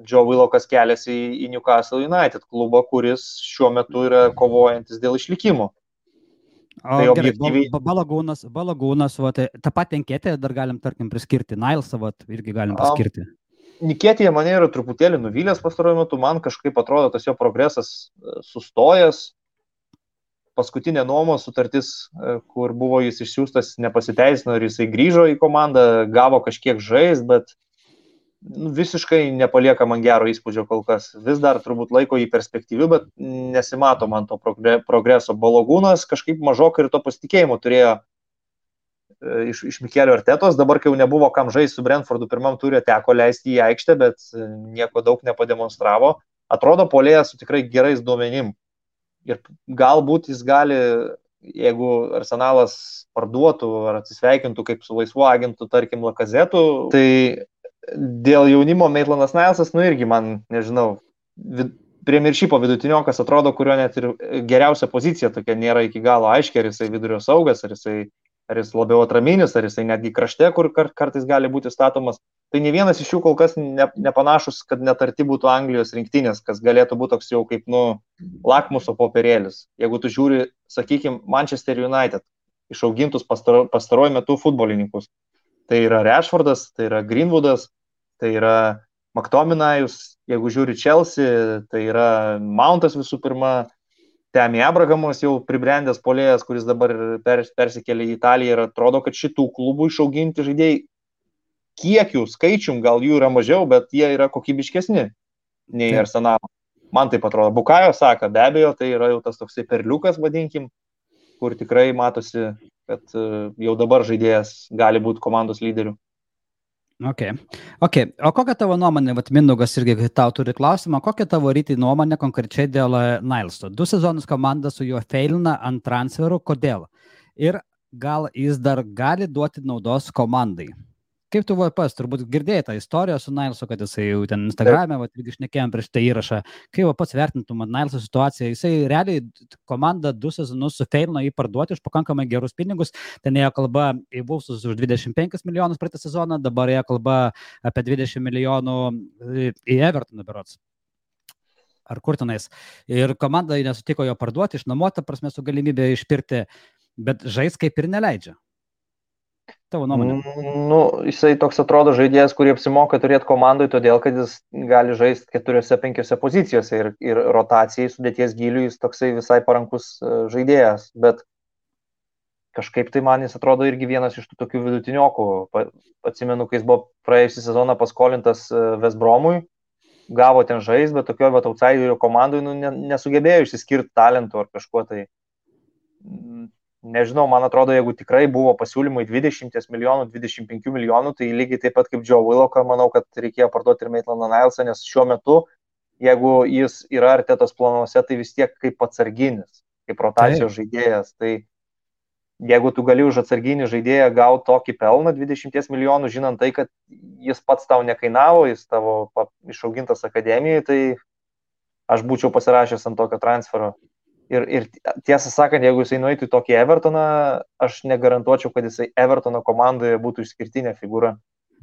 Joe Willokas keliasi į, į Newcastle United klubą, kuris šiuo metu yra kovojantis dėl išlikimo. O, tai objektyviai... Balagūnas, balagūnas, va, tai tą patį anketę dar galim, tarkim, priskirti, Nailsą, irgi galim priskirti. Um, Nikėtėje mane yra truputėlį nuvylęs pastaruoju metu, man kažkaip atrodo tas jo progresas e, sustojęs. Paskutinė nuomos sutartis, e, kur buvo jis išsiųstas, nepasiteisino ir jisai grįžo į komandą, gavo kažkiek žais, bet nu, visiškai nepalieka man gero įspūdžio kol kas. Vis dar turbūt laiko į perspektyvių, bet nesimato man to progreso. Balogūnas kažkaip mažokai ir to pasitikėjimo turėjo iš, iš Mikelio Artetos, dabar kai jau nebuvo kam žaisti su Brentfordu, pirmam turė teko leisti į aikštę, bet e, nieko daug nepademonstravo. Atrodo, polėjas su tikrai gerais duomenim. Ir galbūt jis gali, jeigu arsenalas parduotų ar atsisveikintų kaip su laisvu agentu, tarkim, Lakazetu, tai dėl jaunimo Maitlanas Nailsas, nu irgi man, nežinau, vid, priemiršypo vidutiniokas atrodo, kurio net ir geriausia pozicija tokia nėra iki galo aiški, ar jisai vidurio saugas, ar jisai ar jis labiau atraminis, ar jisai netgi krašte, kur kartais gali būti statomas. Tai ne vienas iš jų kol kas ne, nepanašus, kad net arti būtų Anglijos rinktinės, kas galėtų būti toks jau kaip, nu, lakmuso popierėlis. Jeigu tu žiūri, sakykime, Manchester United, išaugintus pastaro, pastaruoju metu futbolininkus. Tai yra Rashfordas, tai yra Greenwoodas, tai yra McTominajus, jeigu žiūri Chelsea, tai yra Mountas visų pirma, Temi Abrahamos jau pribrendęs polėjas, kuris dabar pers, persikėlė į Italiją ir atrodo, kad šitų klubų išauginti žaidėjai kiekių, skaičium gal jų yra mažiau, bet jie yra kokybiškesni nei Taip. Arsenalo. Man tai atrodo. Bukajo sako, be abejo, tai yra jau tas toksai perliukas, vadinkim, kur tikrai matosi, kad e, jau dabar žaidėjas gali būti komandos lyderiu. Ok. Ok. O kokia tavo nuomonė, vat Mindaugas irgi tau turi klausimą, kokia tavo rytį nuomonė konkrečiai dėl e, Nailsto? Du sezonus komanda su juo feilina ant transferų, kodėl? Ir gal jis dar gali duoti naudos komandai? Kaip tu VPS, turbūt girdėjai tą istoriją su Nailsu, kad jisai jau ten Instagram'e, va, irgi išnekėjom prieš tai įrašą. Kaip pats vertintum Nailso situaciją? Jisai realiai komanda du sezonus sufeilino jį parduoti už pakankamai gerus pinigus. Ten ėjo kalba į Vulsus už 25 milijonus praeitą sezoną, dabar ėjo kalba apie 20 milijonų į Evertoną berots ar kur tenais. Ir komanda nesutiko jo parduoti, išnuomoti, prasme, su galimybė išpirkti, bet žais kaip ir neleidžia. Tavo nuomonė? Nu, jisai toks atrodo žaidėjas, kurį apsimoka turėti komandai, todėl kad jis gali žaisti keturiose, penkiose pozicijose ir, ir rotacijai sudėties giliui jis toksai visai parankus e, žaidėjas. Bet kažkaip tai man jis atrodo irgi vienas iš tų tokių vidutiniokų. Atsimenu, kai jis buvo praėjusią sezoną paskolintas Vesbromui, gavo ten žais, bet tokio vat outsiderio komandai nu, nesugebėjo išsiskirti talentų ar kažkuo tai nežinau, man atrodo, jeigu tikrai buvo pasiūlymai 20 milijonų, 25 milijonų, tai lygiai taip pat kaip Joe Willoką, manau, kad reikėjo parduoti ir Maitlandą Nilesą, nes šiuo metu, jeigu jis yra artėtos planuose, tai vis tiek kaip atsarginis. kaip rotacijos žaidėjas. Tai jeigu tu gali už atsarginį žaidėją gauti tokį pelną 20 milijonų, žinant tai, kad jis pats tau nekainavo, jis tavo išaugintas akademijoje, tai aš būčiau pasirašęs ant tokio transfero. Ir, ir tiesą sakant, jeigu jisai nueitų į tokį Evertoną, aš negarantuočiau, kad jisai Evertono komandoje būtų išskirtinė figūra.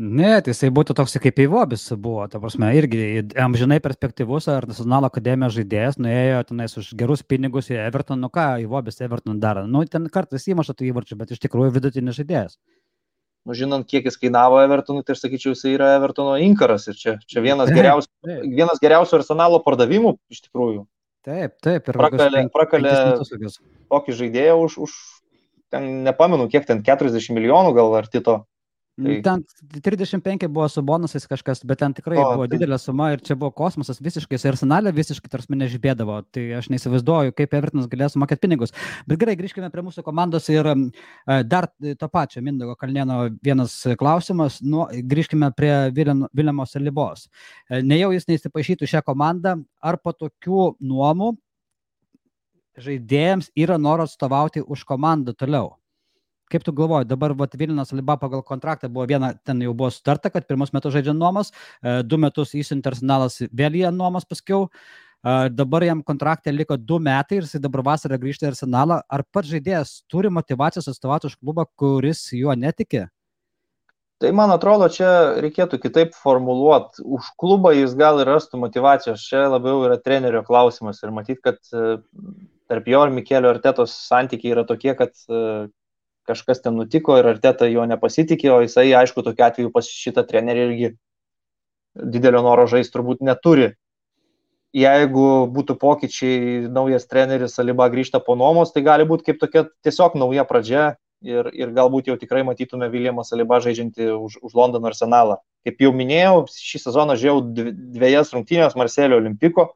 Ne, tai jisai būtų toks kaip Eivobis buvo, ta prasme, irgi amžinai perspektyvus ar nacionalo akademijos žaidėjas, nuėjo tenais už gerus pinigus į Everton, nu ką, Eivobis Everton daro, nu ten kartais įmaša tų įvarčių, bet iš tikrųjų vidutinis žaidėjas. Nu, žinant, kiek jis kainavo Evertonui, tai aš sakyčiau, jis yra Evertono inkaras ir čia, čia vienas, geriausių, vienas geriausių arsenalo pardavimų iš tikrųjų. Taip, taip, ir prakalė, prakalė tokį žaidėją už, už, ten nepamenu, kiek ten 40 milijonų gal ar tito. Tai... Ten 35 buvo su bonusais kažkas, bet ten tikrai o, buvo tai... didelė suma ir čia buvo kosmosas visiškai, ir arsenalė visiškai tarsi mane žibėdavo. Tai aš neįsivaizduoju, kaip Evertonas galės sumokėti pinigus. Bet gerai, grįžkime prie mūsų komandos ir dar to pačio Mindogo Kalnėno vienas klausimas. Nu, grįžkime prie Viljamo Salibos. Nejau jis neįsipaišytų šią komandą, ar po tokių nuomų žaidėjams yra noras atstovauti už komandą toliau? Kaip tu galvoji, dabar vat, Vilinas Liba pagal kontraktą buvo viena, ten jau buvo sutarta, kad pirmus metus žaidžia nuomas, e, du metus įsiuntė arsenalas vėl jie nuomas paskiau, e, dabar jam kontraktė liko du metai ir jis dabar vasarą grįžta į arsenalą. Ar pats žaidėjas turi motivacijos atstovauti už klubą, kuris juo netiki? Tai man atrodo, čia reikėtų kitaip formuluoti. Už klubą jis gal ir rastų motivacijos. Čia labiau yra trenerio klausimas. Ir matyt, kad e, tarp jo ir Mikelio Artetos santykiai yra tokie, kad kažkas ten nutiko ir Arteta jo nepasitikė, o jisai, aišku, tokiu atveju pas šitą trenerį irgi didelio noro žaisti turbūt neturi. Jeigu būtų pokyčiai, naujas treneris Saliba grįžta po nuomos, tai gali būti kaip tokia tiesiog nauja pradžia ir, ir galbūt jau tikrai matytume Viljamą Salibą žaidžiantį už, už Londono arsenalą. Kaip jau minėjau, šį sezoną žiūrėjau dviejas rungtynės Marselio Olimpiko,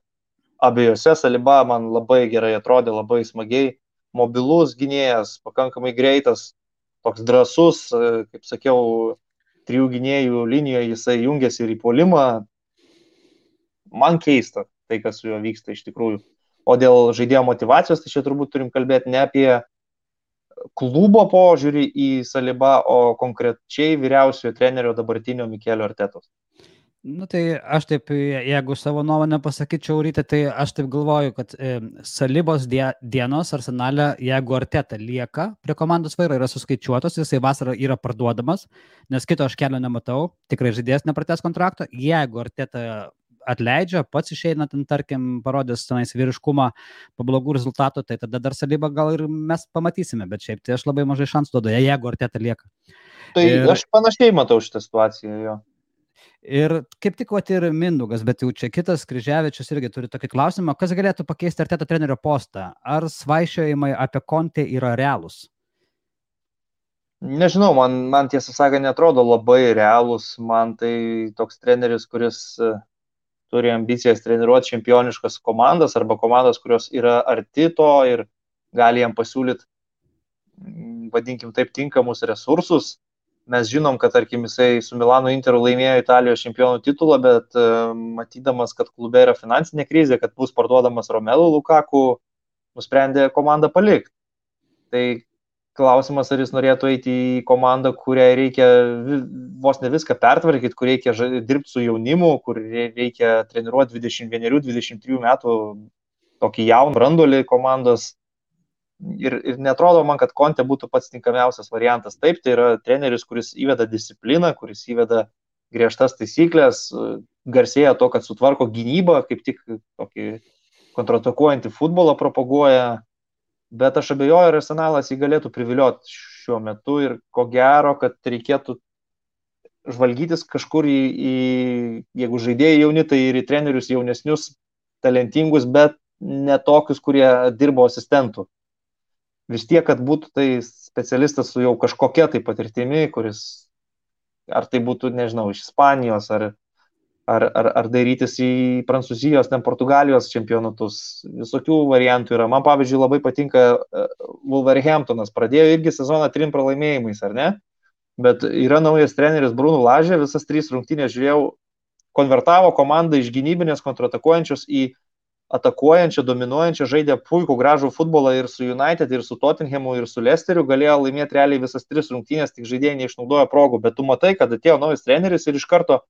abiejose Saliba man labai gerai atrodė, labai smagiai mobilus gynėjas, pakankamai greitas, toks drasus, e, kaip sakiau, trijų gynėjų linijoje jisai jungiasi ir į polimą. Man keista tai, kas su juo vyksta iš tikrųjų. O dėl žaidėjo motivacijos, tai čia turbūt turim kalbėti ne apie klubo požiūrį į Salibą, o konkrečiai vyriausiojo trenerio dabartinio Mikelio Artetos. Nu tai aš taip, jeigu savo nuomonę pasakyčiau ryte, tai aš taip galvoju, kad e, salybos die, dienos arsenalė, jeigu arteta lieka prie komandos vairo, yra suskaičiuotos, jisai vasarą yra parduodamas, nes kito aš kelio nematau, tikrai žaidėjas nepratęs kontrakto, jeigu arteta atleidžia, pats išeina ten, tarkim, parodys tenais vyriškumą po blogų rezultatų, tai tada dar salybą gal ir mes pamatysime, bet šiaip tai aš labai mažai šansų duodu, jeigu arteta lieka. Tai ir... aš panašiai matau šitą situaciją jo. Ir kaip tik vat ir Mindugas, bet jau čia kitas Kryževičius irgi turi tokį klausimą, kas galėtų pakeisti Arteto trenerio postą? Ar svaišiojimai apie Kontį yra realūs? Nežinau, man, man tiesą sakant, netrodo labai realūs. Man tai toks treneris, kuris e, turi ambicijas treniruoti čempioniškas komandas arba komandas, kurios yra arti to ir gali jam pasiūlyti, vadinkim taip, tinkamus resursus mes žinom, kad, tarkim, jisai su Milano Interu laimėjo Italijos čempionų titulą, bet uh, matydamas, kad klube yra finansinė krizė, kad bus parduodamas Romelu Lukaku, nusprendė komandą palikti. Tai klausimas, ar jis norėtų eiti į komandą, kuriai reikia vos ne viską pertvarkyti, kur reikia dirbti su jaunimu, kur reikia treniruoti 21-23 metų tokį jauną brandolį komandos ir, ir netrodo man, kad Konte būtų pats tinkamiausias variantas. Taip, tai yra treneris, kuris įveda discipliną, kuris įveda griežtas taisyklės, garsėja to, kad sutvarko gynybą, kaip tik tokį kontratakuojantį futbolą propaguoja, bet aš abejoju, ar arsenalas jį galėtų privilioti šiuo metu ir ko gero, kad reikėtų žvalgytis kažkur į, į jeigu žaidėjai jauni, tai ir į trenerius jaunesnius, talentingus, bet ne tokius, kurie dirbo asistentų vis tiek, kad būtų tai specialistas su jau kažkokia tai patirtimi, kuris ar tai būtų, nežinau, iš Ispanijos, ar, ar, ar, ar darytis į Prancūzijos, ten Portugalijos čempionatus. Visokių variantų yra. Man, pavyzdžiui, labai patinka e, Wolverhamptonas. Pradėjo irgi sezoną trim pralaimėjimais, ar ne? Bet yra naujas treneris Bruno Lažė, visas trys rungtynės žiūrėjau, konvertavo komandą iš gynybinės kontratakuojančios į atakuojančią, dominuojančią, žaidė puikų gražų futbolą ir su United, ir su Tottenhamu, ir su Lesteriu, galėjo laimėti realiai visas tris rungtynės, tik žaidėjai neišnaudojo progų, bet tu matai, kad atėjo naujas treneris ir iš karto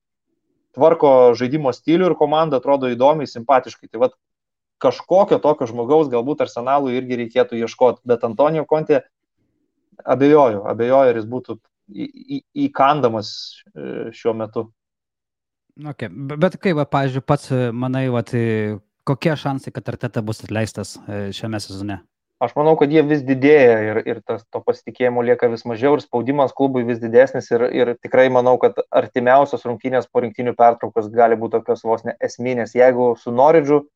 tvarko žaidimo stilių ir komanda atrodo įdomiai, simpatiškai. Tai vad kažkokio tokio žmogaus galbūt arsenalui irgi reikėtų ieškoti, bet Antonijo Kontė abejoju, abejoju, ar jis būtų įkandamas e, šiuo metu. Okay. Bet kaip, pavyzdžiui, pats e, manai, va, tai kokie šansai, kad Arteta bus atleistas e, šiame sezone? Aš manau, kad jie vis didėja ir, ir tas, to pasitikėjimo lieka vis mažiau ir spaudimas klubui vis didesnis ir, ir tikrai manau, kad artimiausios rungtynės po rinktinių pertraukos gali būti tokios vos ne esminės. Jeigu su Noridžu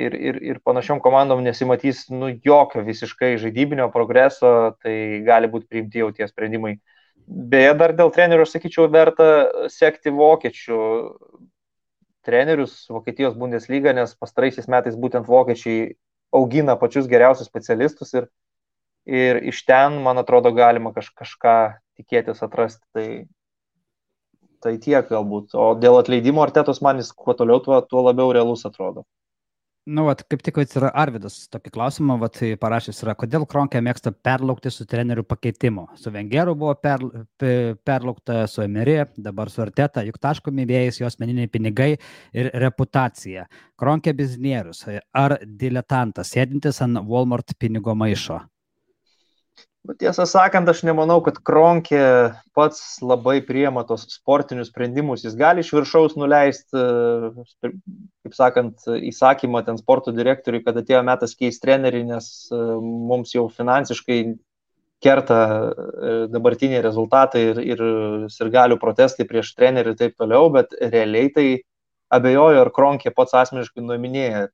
ir, ir, ir panašiom komandom nesimatys nu, jokio visiškai žaidybinio progreso, tai gali būti priimti jau tie sprendimai. Beje, dar dėl trenerių, aš sakyčiau, verta sekti vokiečių trenerius Vokietijos Bundesliga, nes pastaraisiais metais būtent vokiečiai augina pačius geriausius specialistus ir, ir iš ten, man atrodo, galima kaž, kažką tikėtis atrasti. Tai, tai tiek galbūt. O dėl atleidimo artetos man jis kuo toliau, tuo, tuo labiau realus atrodo. Nu, vat, kaip tik yra Arvidas tokį klausimą, vat, parašęs yra, kodėl Kronkė mėgsta perlaukti su trenerių pakeitimu. Su Vengeru buvo per, per, perlaukta, su Emerė, dabar su Arteta, juk taškomi vėjais jos meniniai pinigai ir reputacija. Kronkė biznierius ar diletantas, sėdintis ant Walmart pinigo maišo. Tiesą sakant, aš nemanau, kad Kronkė pats labai priema tos sportinius sprendimus. Jis gali iš viršaus nuleisti, kaip sakant, įsakymą ten sporto direktoriui, kad atėjo metas keisti trenerį, nes e, mums jau finansiškai kerta e, dabartiniai rezultatai ir, ir sirgalių protestai prieš trenerį ir taip toliau, bet realiai tai abejoju, ar Kronkė pats asmeniškai nuominėja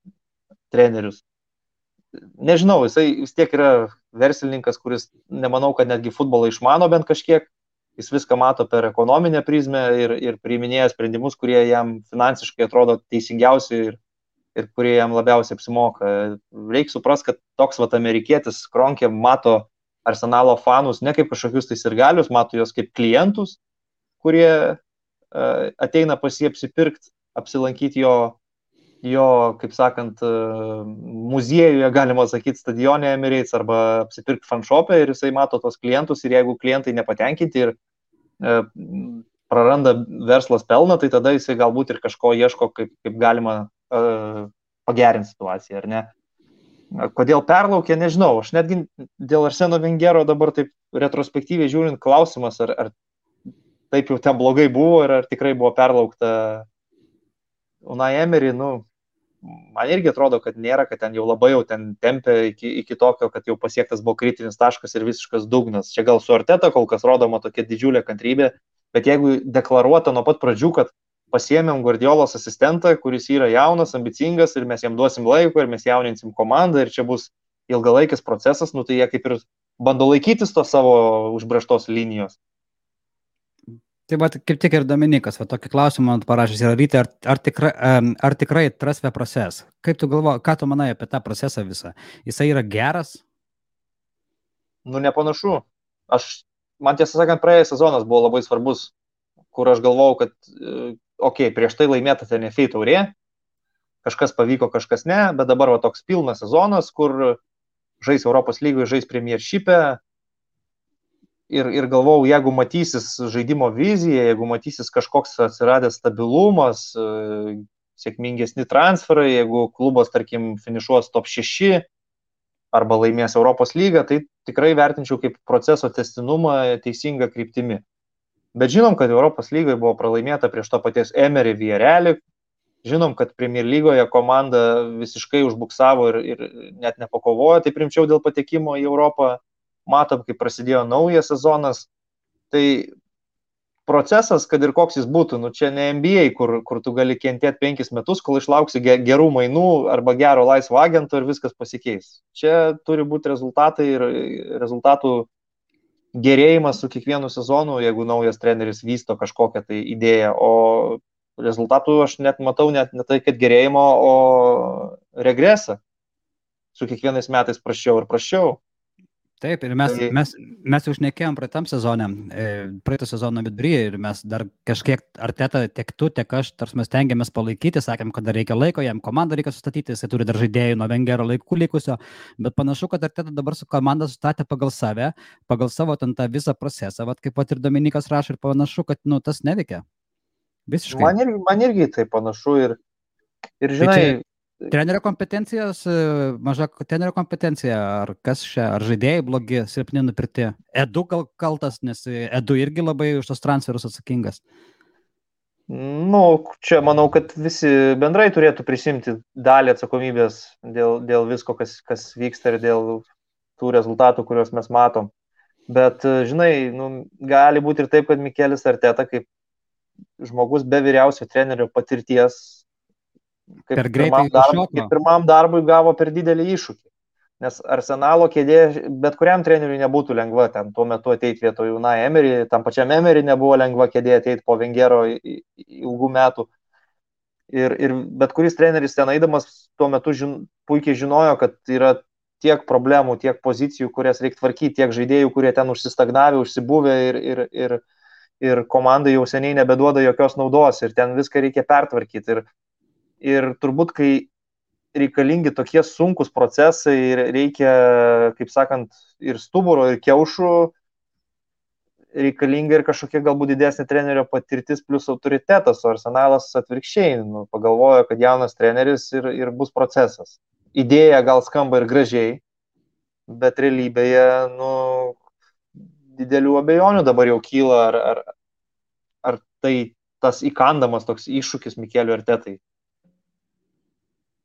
trenerius nežinau, jisai vis tiek yra verslininkas, kuris nemanau, kad netgi futbolą išmano bent kažkiek, jis viską mato per ekonominę prizmę ir, ir priiminėja sprendimus, kurie jam finansiškai atrodo teisingiausi ir, ir kurie jam labiausiai apsimoka. Reikia suprasti, kad toks vat amerikietis Kronkė mato arsenalo fanus ne kaip kažkokius tai sirgalius, mato juos kaip klientus, kurie uh, ateina pas jį apsipirkti, apsilankyti jo jo, kaip sakant, e, muziejuje, galima sakyti, stadione Emirates arba apsipirkti fanshopę ir jisai mato tos klientus ir jeigu klientai nepatenkinti ir e, praranda verslas pelną, tai tada jisai galbūt ir kažko ieško, kaip, kaip galima e, pagerinti situaciją, ar ne. Kodėl perlaukė, nežinau, aš netgi dėl Arseno Vengero dabar taip retrospektyviai žiūrint klausimas, ar, ar taip jau ten blogai buvo ir ar tikrai buvo perlaukta Unai Emery, nu, man irgi atrodo, kad nėra, kad ten jau labai jau ten tempia iki, iki tokio, kad jau pasiektas buvo kritinis taškas ir visiškas dugnas. Čia gal su Arteta kol kas rodoma tokia didžiulė kantrybė, bet jeigu deklaruota nuo pat pradžių, kad pasiemėm Guardiolos asistentą, kuris yra jaunas, ambicingas ir mes jam duosim laiko ir mes jauninsim komandą ir čia bus ilgalaikis procesas, nu tai jie kaip ir bando laikytis to savo užbraštos linijos. Tai va, kaip tik ir Dominikas, va, tokį klausimą parašęs yra ryte, ar, ar, tikra, ar tikrai transfer proces? Kaip tu galvo, ką tu manai apie tą procesą visą? Jisai yra geras? Nu, nepanašu. Aš, man tiesą sakant, praėjęs sezonas buvo labai svarbus, kur aš galvojau, kad, okei, okay, prieš tai laimėta TNFI taurė, kažkas pavyko, kažkas ne, bet dabar va toks pilnas sezonas, kur žais Europos lygoje, žais Premiership'e, ir, ir galvojau, jeigu matysis žaidimo vizija, jeigu matysis kažkoks atsiradęs stabilumas, e, sėkmingesni transferai, jeigu klubas, tarkim, finišuos top 6 arba laimės Europos lygą, tai tikrai vertinčiau kaip proceso testinumą teisinga kryptimi. Bet žinom, kad Europos lygoje buvo pralaimėta prieš to paties Emery Vierelį, žinom, kad Premier lygoje komanda visiškai užbuksavo ir, ir net nepakovojo, tai primčiau dėl patekimo į Europą matom, kaip prasidėjo naujas sezonas. Tai procesas, kad ir koks jis būtų, nu čia ne NBA, kur, kur tu gali kentėti penkis metus, kol išlauksi gerų mainų arba gero laisvo agento ir viskas pasikeis. Čia turi būti rezultatai ir rezultatų gerėjimas su kiekvienu sezonu, jeigu naujas treneris vysto kažkokią tai idėją, o rezultatų aš net matau net ne tai, kad gerėjimo, o regresą. Su kiekvienais metais prašiau ir prašiau. Taip, ir mes, Tai- mes, mes jau šnekėjom praeitam sezonė, e, praeito sezono viduryje ir mes dar kažkiek, ar teta, tiek tu, tiek aš, tarsi mes tengiamės palaikyti, sakėm, kad dar reikia laiko, jam komandą reikia sustatyti, jisai turi dar žaidėjų nuo Vengero laikų likusio, bet panašu, kad ar teta dabar su komanda sustatė pagal save, pagal savo ten tą visą procesą, vat kaip pat ir Dominikas rašo ir panašu, kad nu, tas neveikia. Visiškai. Man irgi, man irgi tai panašu ir, ir žinai, čia- Trenerio kompetencijos, e, maža trenerio kompetencija, ar kas čia, ar žaidėjai blogi, silpni nupirkti. Edu gal kaltas, nes Edu irgi labai už tos transferus atsakingas. Nu, čia manau, kad visi bendrai turėtų prisimti dalį atsakomybės dėl, dėl visko, kas, kas vyksta ir dėl tų rezultatų, kuriuos mes matom. Bet, e, žinai, nu, gali būti ir taip, kad Mikelis Arteta, kaip žmogus be vyriausio trenerio patirties, kaip Per greitai pirmam darbui, kaip pirmam darbui gavo per didelį iššūkį. Nes arsenalo kėdė bet kuriam treneriui nebūtų lengva ten tuo metu ateiti vietoj Unai Emery, tam pačiam Emery nebuvo lengva kėdė ateiti po Vengero ilgų metų. Ir, ir bet kuris treneris ten eidamas tuo metu žin, puikiai žinojo, kad yra tiek problemų, tiek pozicijų, kurias reikia tvarkyti, tiek žaidėjų, kurie ten užsistagnavę, užsibuvę ir, ir, ir, ir komandai jau seniai nebeduoda jokios naudos ir ten viską reikia pertvarkyti. Ir, ir turbūt, kai reikalingi tokie sunkus procesai ir reikia, kaip sakant, ir stuburo, ir kiaušų, reikalinga ir kažkokia galbūt didesnė trenerio patirtis plus autoritetas, o arsenalas atvirkščiai nu, pagalvojo, kad jaunas treneris ir, ir bus procesas. Idėja gal skamba ir gražiai, bet realybėje, nu, didelių abejonių dabar jau kyla, ar, ar, ar tai tas įkandamas toks iššūkis Mikeliu ir Tetai.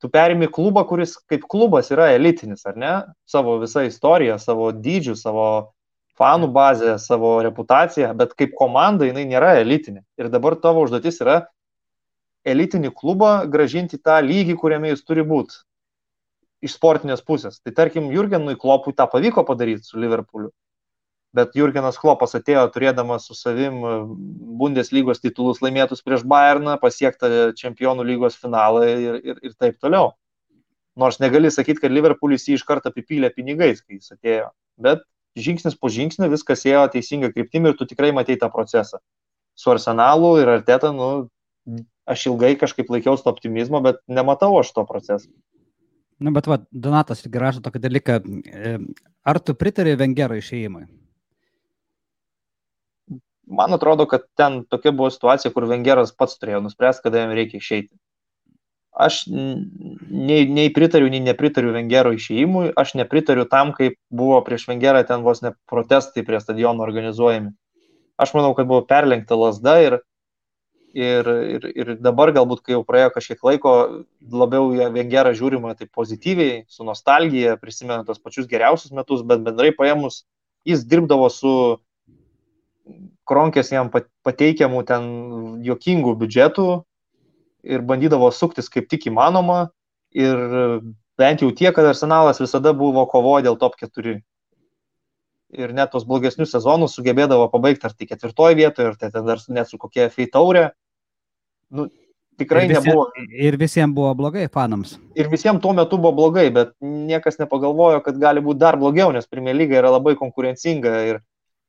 Tu perimi klubą, kuris kaip klubas yra elitinis, ar ne? Savo visą istoriją, savo dydžių, savo fanų bazę, savo reputaciją, bet kaip komanda jinai nėra elitinė. Ir dabar tavo užduotis yra elitinį klubą gražinti tą lygį, kuriame jis turi būti iš sportinės pusės. Tai tarkim, Jurgenui Klopui tą pavyko padaryti su Liverpooliu. Bet Jurgenas Klopas atėjo turėdamas su savim e, Bundeslygos titulus laimėtus prieš Bayerną, pasiektą čempionų lygos finalą ir, ir, ir taip toliau. Nors negali sakyti, kad Liverpoolis jį iš karto apipylė pinigais, kai jis atėjo. Bet žingsnis po žingsnio viskas ėjo teisinga kryptimi ir tu tikrai matei tą procesą. Su Arsenalu ir Arteta, nu, aš ilgai kažkaip laikiausi to optimizmo, bet nematau aš to proceso. Na, bet va, Donatas irgi rašo tokį dalyką. e, Ar tu pritari Vengero išėjimui? Man atrodo, kad ten tokia buvo situacija, kur Vengeras pats turėjo nuspręsti, kada jam reikia išeiti. Aš nei, nei pritariu, nei nepritariu Vengero išėjimui, aš nepritariu tam, kaip buvo prieš Vengerą ten vos ne protestai prie stadiono organizuojami. Aš manau, kad buvo perlenkta lasda ir, ir, ir, ir dabar galbūt, kai jau praėjo kažkiek laiko, labiau į Vengerą žiūrima taip pozityviai, su nostalgija, prisimena tos pačius geriausius metus, bet bendrai paėmus, jis dirbdavo su kronkės jam pat- pateikiamų ten jokingų biudžetų ir bandydavo suktis kaip tik įmanoma. Ir bent jau tiek, kad arsenalas visada buvo kovoje dėl top 4. Ir net tos blogesnius sezonus sugebėdavo pabaigti ar tai ketvirtoje vietoje, ar tai dar net su kokia fei taurė. Nu, tikrai ir, visie- nebuvo. ir visiems buvo blogai fanams. Ir visiems tuo metu buvo blogai, bet niekas nepagalvojo, kad gali būti dar blogiau, nes Premier lyga yra labai konkurencinga ir,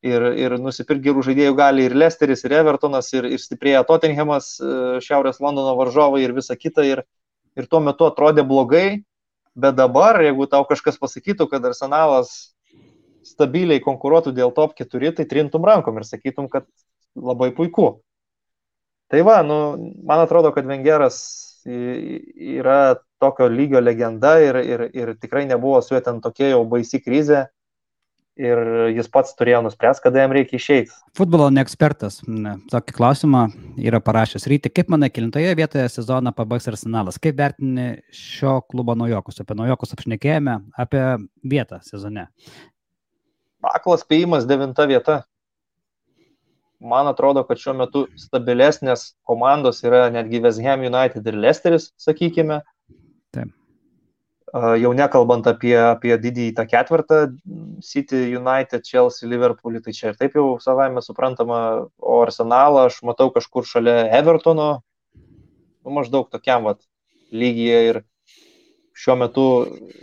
ir, ir nusipirkti gerų žaidėjų gali ir Lesteris, ir Evertonas, ir, ir stiprėja Tottenhamas, e, Šiaurės Londono varžovai ir visa kita. Ir, ir tuo metu atrodė blogai, bet dabar, jeigu tau kažkas pasakytų, kad Arsenalas stabiliai konkuruotų dėl top 4, tai trintum rankom ir sakytum, kad labai puiku. Tai va, nu, man atrodo, kad Vengeras yra tokio lygio legenda ir, ir, ir tikrai nebuvo su juo ten tokia jau baisi krizė. Ir jis pats turėjo nuspręsti, kada jam reikia išeiti. Futbolo neekspertas ne, tokį klausimą yra parašęs ryti. Kaip manai, kilintoje vietoje sezoną pabaigs arsenalas? Kaip vertini šio klubo naujokus? Apie naujokus apšnekėjome, apie vietą sezone. Aklas spėjimas devinta vieta. Man atrodo, kad šiuo metu stabilesnės komandos yra netgi West Ham United ir Leicesteris, sakykime. Jau nekalbant apie, apie didįjį tą ketvirtą City, United, Chelsea, Liverpool, tai čia ir taip jau savame suprantama, o Arsenalą aš matau kažkur šalia Evertono, nu, maždaug tokiam vat lygyje ir šiuo metu,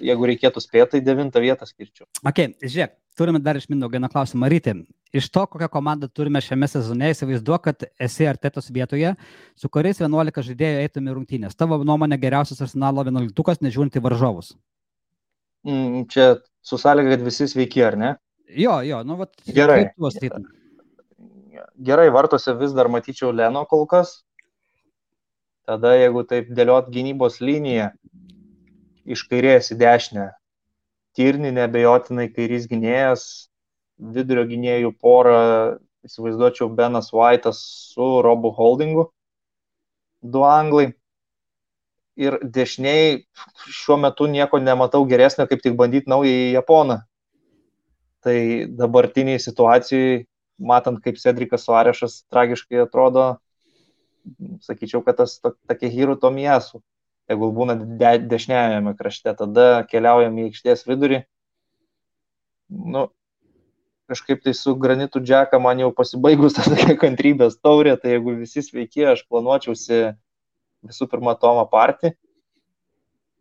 jeigu reikėtų spėti, tai devintą vietą skirčiau. Ok, žiūrėk, turime dar iš Mindaugo vieną klausimą. Ryti, iš to, kokią komandą turime šiame sezone, įsivaizduoju, kad esi Artetos vietoje, su kuriais 11 žaidėjų eitum į rungtynės. Tavo nuomonė geriausias arsenalo 11, nežiūrint į varžovus. Mm, čia su sąlyga, kad visi sveiki, ar ne? Jo, jo, nu, vat, Gerai. Gerai, vartose vis dar matyčiau Leno kol kas. Tada, jeigu taip dėliot gynybos liniją iš kairės į dešinę, Tirni nebejotinai kairys gynėjas, vidurio gynėjų porą, įsivaizduočiau, Benas White'as su Robu Holdingu, du anglai. Ir dešiniai šiuo metu nieko nematau geresnio, kaip tik bandyti naują į Japoną. Tai dabartiniai situacijai, matant, kaip Cedrikas Suarešas tragiškai atrodo, sakyčiau, kad tas tokia Hiru Tomijasu tegul būna de, dešiniajame krašte, tada keliaujam į aikštės vidurį. Nu, kažkaip tai su granitų džeka man jau pasibaigus ta tokia kantrybės taurė, tai jeigu visi sveiki, aš planuočiausi visų pirma Tomą partį,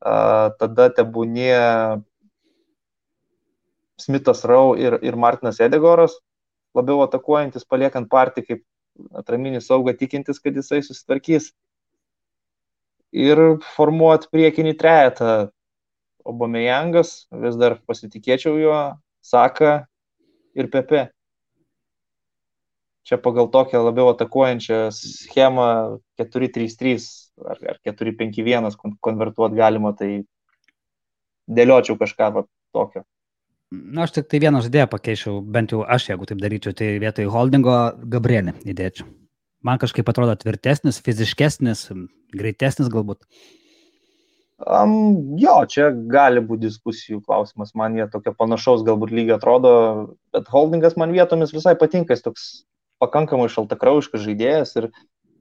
a, tada tebūnie Smithas Rau ir, ir Martinas Edegoras, labiau atakuojantis, paliekant partį kaip atraminį saugą, tikintis, kad jisai susitvarkys ir formuot priekinį trejetą. Obamejangas, vis dar pasitikėčiau juo, Saka ir Pepe. Čia pagal tokią labiau atakuojančią schemą 4-3-3 ar, ar 4-5-1 konvertuoti galima, tai dėliočiau kažką va, tokio. Na, aš tik tai vieną žaidėją pakeičiau, bent jau aš, jeigu taip daryčiau, tai vietoj holdingo Gabrielį įdėčiau man kažkaip atrodo tvirtesnis, fiziškesnis, greitesnis galbūt. Um, jo, čia gali būti diskusijų klausimas, man jie tokio panašaus galbūt lygio atrodo, bet holdingas man vietomis visai patinka, jis toks pakankamai šaltakraujiškas žaidėjas ir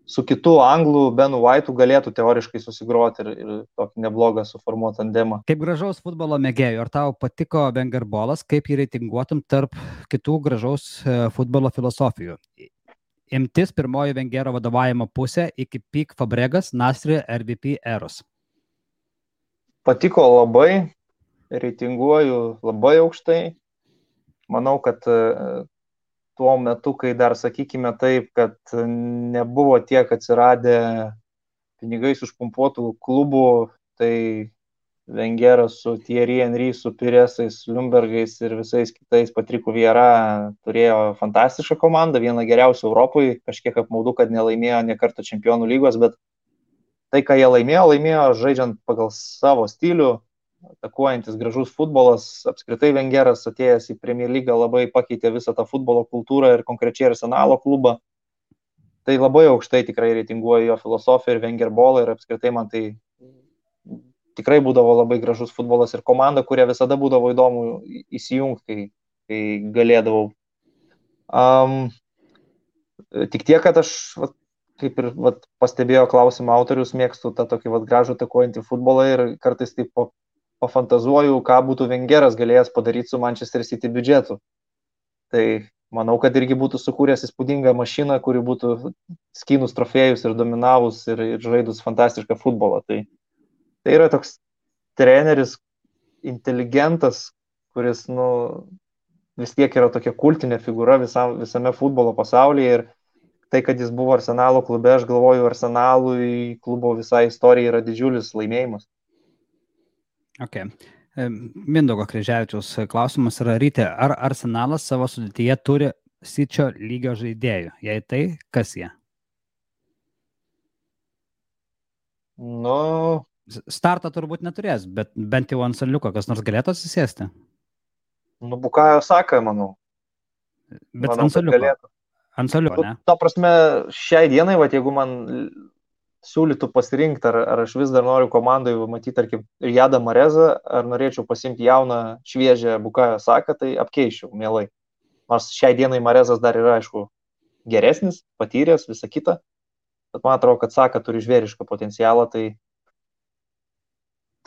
su kitu anglų Benu White'u galėtų teoriškai susigroti ir, ir tokį neblogą suformuotą tandemą. Kaip gražaus futbolo mėgėjų, ar tau patiko Vengerbolas, kaip jį reitinguotum tarp kitų gražaus e, futbolo filosofijų? Imtis pirmoji Vengero vadovavimo pusė iki Pik Fabregas, Nasri, RVP eros. Patiko labai, reitinguoju labai aukštai. Manau, kad e, tuo metu, kai dar, sakykime taip, kad nebuvo tiek atsiradę pinigais užpumpuotų klubų, tai Vengeras su Thierry Henry, su Piresais, Lumbergais ir visais kitais Patriku Viera turėjo fantastišką komandą, vieną geriausių Europoje, kažkiek apmaudu, kad nelaimėjo ne kartą čempionų lygos, bet tai, ką jie laimėjo, laimėjo žaidžiant pagal savo stilių, atakuojantis gražus futbolas, apskritai Vengeras atėjęs į Premier lygą labai pakeitė visą tą futbolo kultūrą ir konkrečiai Arsenalo klubą. Tai labai aukštai tikrai reitinguoju jo filosofiją ir Vengerbolą ir apskritai man tai tikrai būdavo labai gražus futbolas ir komanda, kuria visada būdavo įdomu įsijungti, kai, kai galėdavau. Um, tik tiek, kad aš, vat, kaip ir vat, pastebėjo klausimą autorius, mėgstu tą tokį vat, gražų takuojantį futbolą ir kartais taip pafantazuoju, ką būtų Vengeras galėjęs padaryti su Manchester City biudžetu. Tai manau, kad irgi būtų sukūręs įspūdingą mašiną, kuri būtų skynus trofėjus ir dominavus ir, ir žaidus fantastišką futbolą. Tai Tai yra toks treneris, inteligentas, kuris, nu, vis tiek yra tokia kultinė figūra visam, visame futbolo pasaulyje ir tai, kad jis buvo Arsenalo klube, aš galvoju, Arsenalui klubo visai istorija yra didžiulis laimėjimas. Okay. Mindogo Kryževičiaus klausimas yra ryte, ar Arsenalas savo sudėtyje turi sičio lygio žaidėjų? Jei tai, kas jie? Nu, startą turbūt neturės, bet bent jau ant saliuko kas nors galėtų susėsti. Nu, Bukajo Saka, manau. Bet manau, ant saliuko. Ant saliuko, ne? Ta prasme, šiai dienai, va, jeigu man siūlytų pasirinkti, ar, ar aš vis dar noriu komandai matyti, tarkim, Jadą Marezą, ar norėčiau pasimti jauną, šviežią Bukajo Saką, tai apkeičiau, mielai. Nors šiai dienai Marezas dar yra, aišku, geresnis, patyręs, visa kita. Bet man atrodo, kad Saka turi žvėrišką potencialą, tai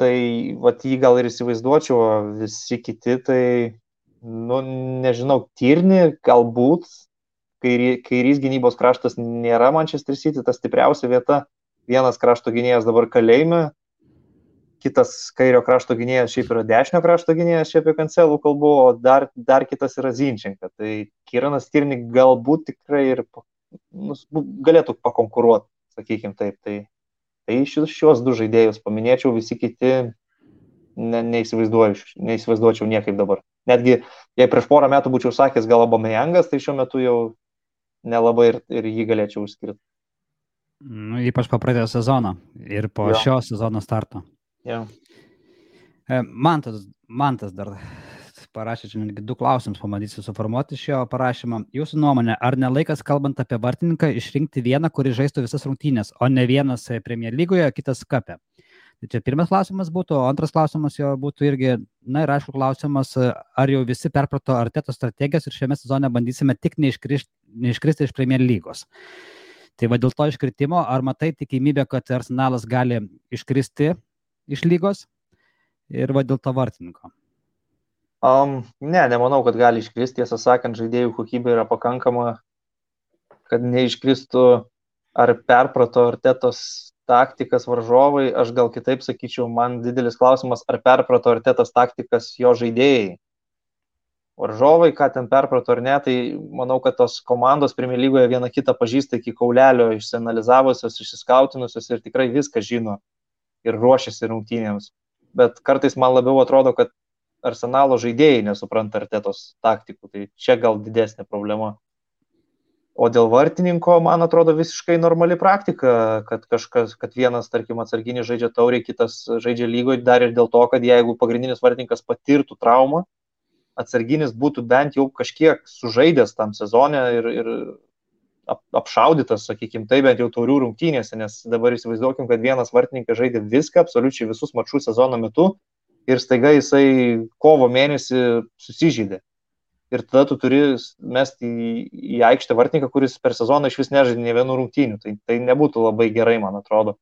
tai vat jį gal ir įsivaizduočiau, o visi kiti tai, nu, nežinau, Tirni galbūt, kairys, kairys gynybos kraštas nėra Manchester City ta stipriausia vieta, vienas krašto gynėjas dabar kalėjime, kitas kairio krašto gynėjas šiaip yra dešinio krašto gynėjas, šiaip apie kancelų kalbu, o dar, dar kitas yra Zinčenka. Tai Kiranas Tirnik galbūt tikrai ir nu, galėtų pakonkuruoti, sakykime taip. Tai, tai šios, du žaidėjus paminėčiau, visi kiti ne, neįsivaizduočiau niekaip dabar. Netgi, jei prieš porą metų būčiau sakęs gal Abamejangas, tai šiuo metu jau nelabai ir, ir jį galėčiau užskirti. Nu, ypač po pradėjo sezoną ir po jo. šio sezono starto. Jo. Mantas, Mantas dar parašė čia netgi du klausimus, pamatysiu suformuoti šio parašymą. Jūsų nuomonė, ar nelaikas, kalbant apie vartininką, išrinkti vieną, kuris žaistų visas rungtynės, o ne vienas Premier lygoje, kitas kapė? Tai čia pirmas klausimas būtų, o antras klausimas jo būtų irgi, na ir aišku, klausimas, ar jau visi perprato arteto strategijas ir šiame sezone bandysime tik neiškristi iš Premier lygos. Tai va dėl to iškritimo, ar matai tikimybę, kad Arsenalas gali iškristi iš lygos ir va dėl to vartininko? Um, ne, nemanau, kad gali iškristi, tiesą sakant, žaidėjų kokybė yra pakankama, kad neiškristų ar perprato artetos taktikas varžovai, aš gal kitaip sakyčiau, man didelis klausimas, ar perprato artetas taktikas jo žaidėjai. Varžovai, ką ten perprato ar ne, tai manau, kad tos komandos Premier lygoje viena kitą pažįsta iki kaulelio, išsianalizavusios, išsiskautinusios ir tikrai viską žino ir ruošiasi rungtynėms. Bet kartais man labiau atrodo, kad arsenalo žaidėjai nesupranta artetos taktikų, tai čia gal didesnė problema. O dėl vartininko, man atrodo, visiškai normali praktika, kad kažkas, kad vienas, tarkim, atsarginis žaidžia tauriai, kitas žaidžia lygoje, dar ir dėl to, kad jeigu pagrindinis vartininkas patirtų traumą, atsarginis būtų bent jau kažkiek sužaidęs tam sezone ir, ir apšaudytas, sakykime, tai bent jau taurių rungtynėse, nes dabar įsivaizduokim, kad vienas vartininkas žaidė viską, absoliučiai visus mačius sezono metu ir staiga jisai kovo mėnesį susižydė. Ir tada tu turi mesti į, į aikštę vartininką, kuris per sezoną iš vis nežaidė ne vienų rungtynių. Tai, tai nebūtų labai gerai, man atrodo.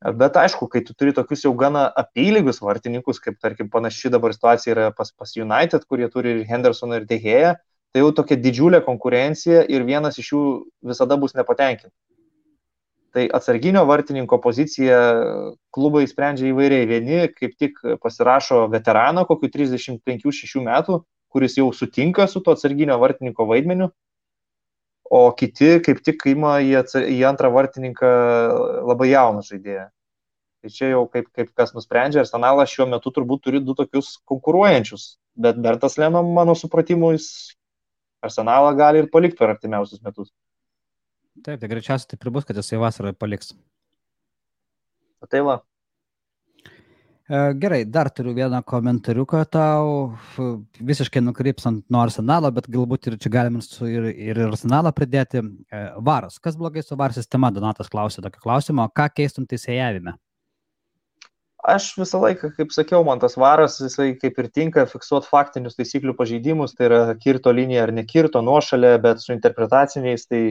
Bet aišku, kai tu turi tokius jau gana apylygius vartininkus, kaip tarkim panaši dabar situacija yra pas, pas United, kurie turi ir Hendersoną ir Dehėją, tai jau tokia didžiulė konkurencija ir vienas iš jų visada bus nepatenkintas. Tai atsarginio vartininko poziciją klubai sprendžia įvairiai. Vieni kaip tik pasirašo veteraną, kokiu 35-6 metų, kuris jau sutinka su to atsarginio vartininko vaidmeniu, o kiti kaip tik ima į, į antrą vartininką labai jauną žaidėją. Tai čia jau kaip, kaip kas nusprendžia, Arsenalas šiuo metu turbūt turi du tokius konkuruojančius, bet Bertas Leno, mano supratimu, jis Arsenalą gali ir palikti per artimiausius metus. Taip, tai greičiausiai taip ir bus, kad jisai vasarą paliks. Tai va. E, gerai, dar turiu vieną komentariuką tau, visiškai nukrypsant nuo arsenalo, bet galbūt ir čia galime su, ir, ir arsenalą pridėti. E, varas, kas blogai su var sistema, Donatas klausė tokio klausimo, ką keistum teisėjavime? Aš visą laiką, kaip sakiau, man tas varas, jisai kaip ir tinka fiksuoti faktinius taisyklių pažeidimus, tai yra kirto linija ar nekirto nuošalė, bet su interpretaciniais tai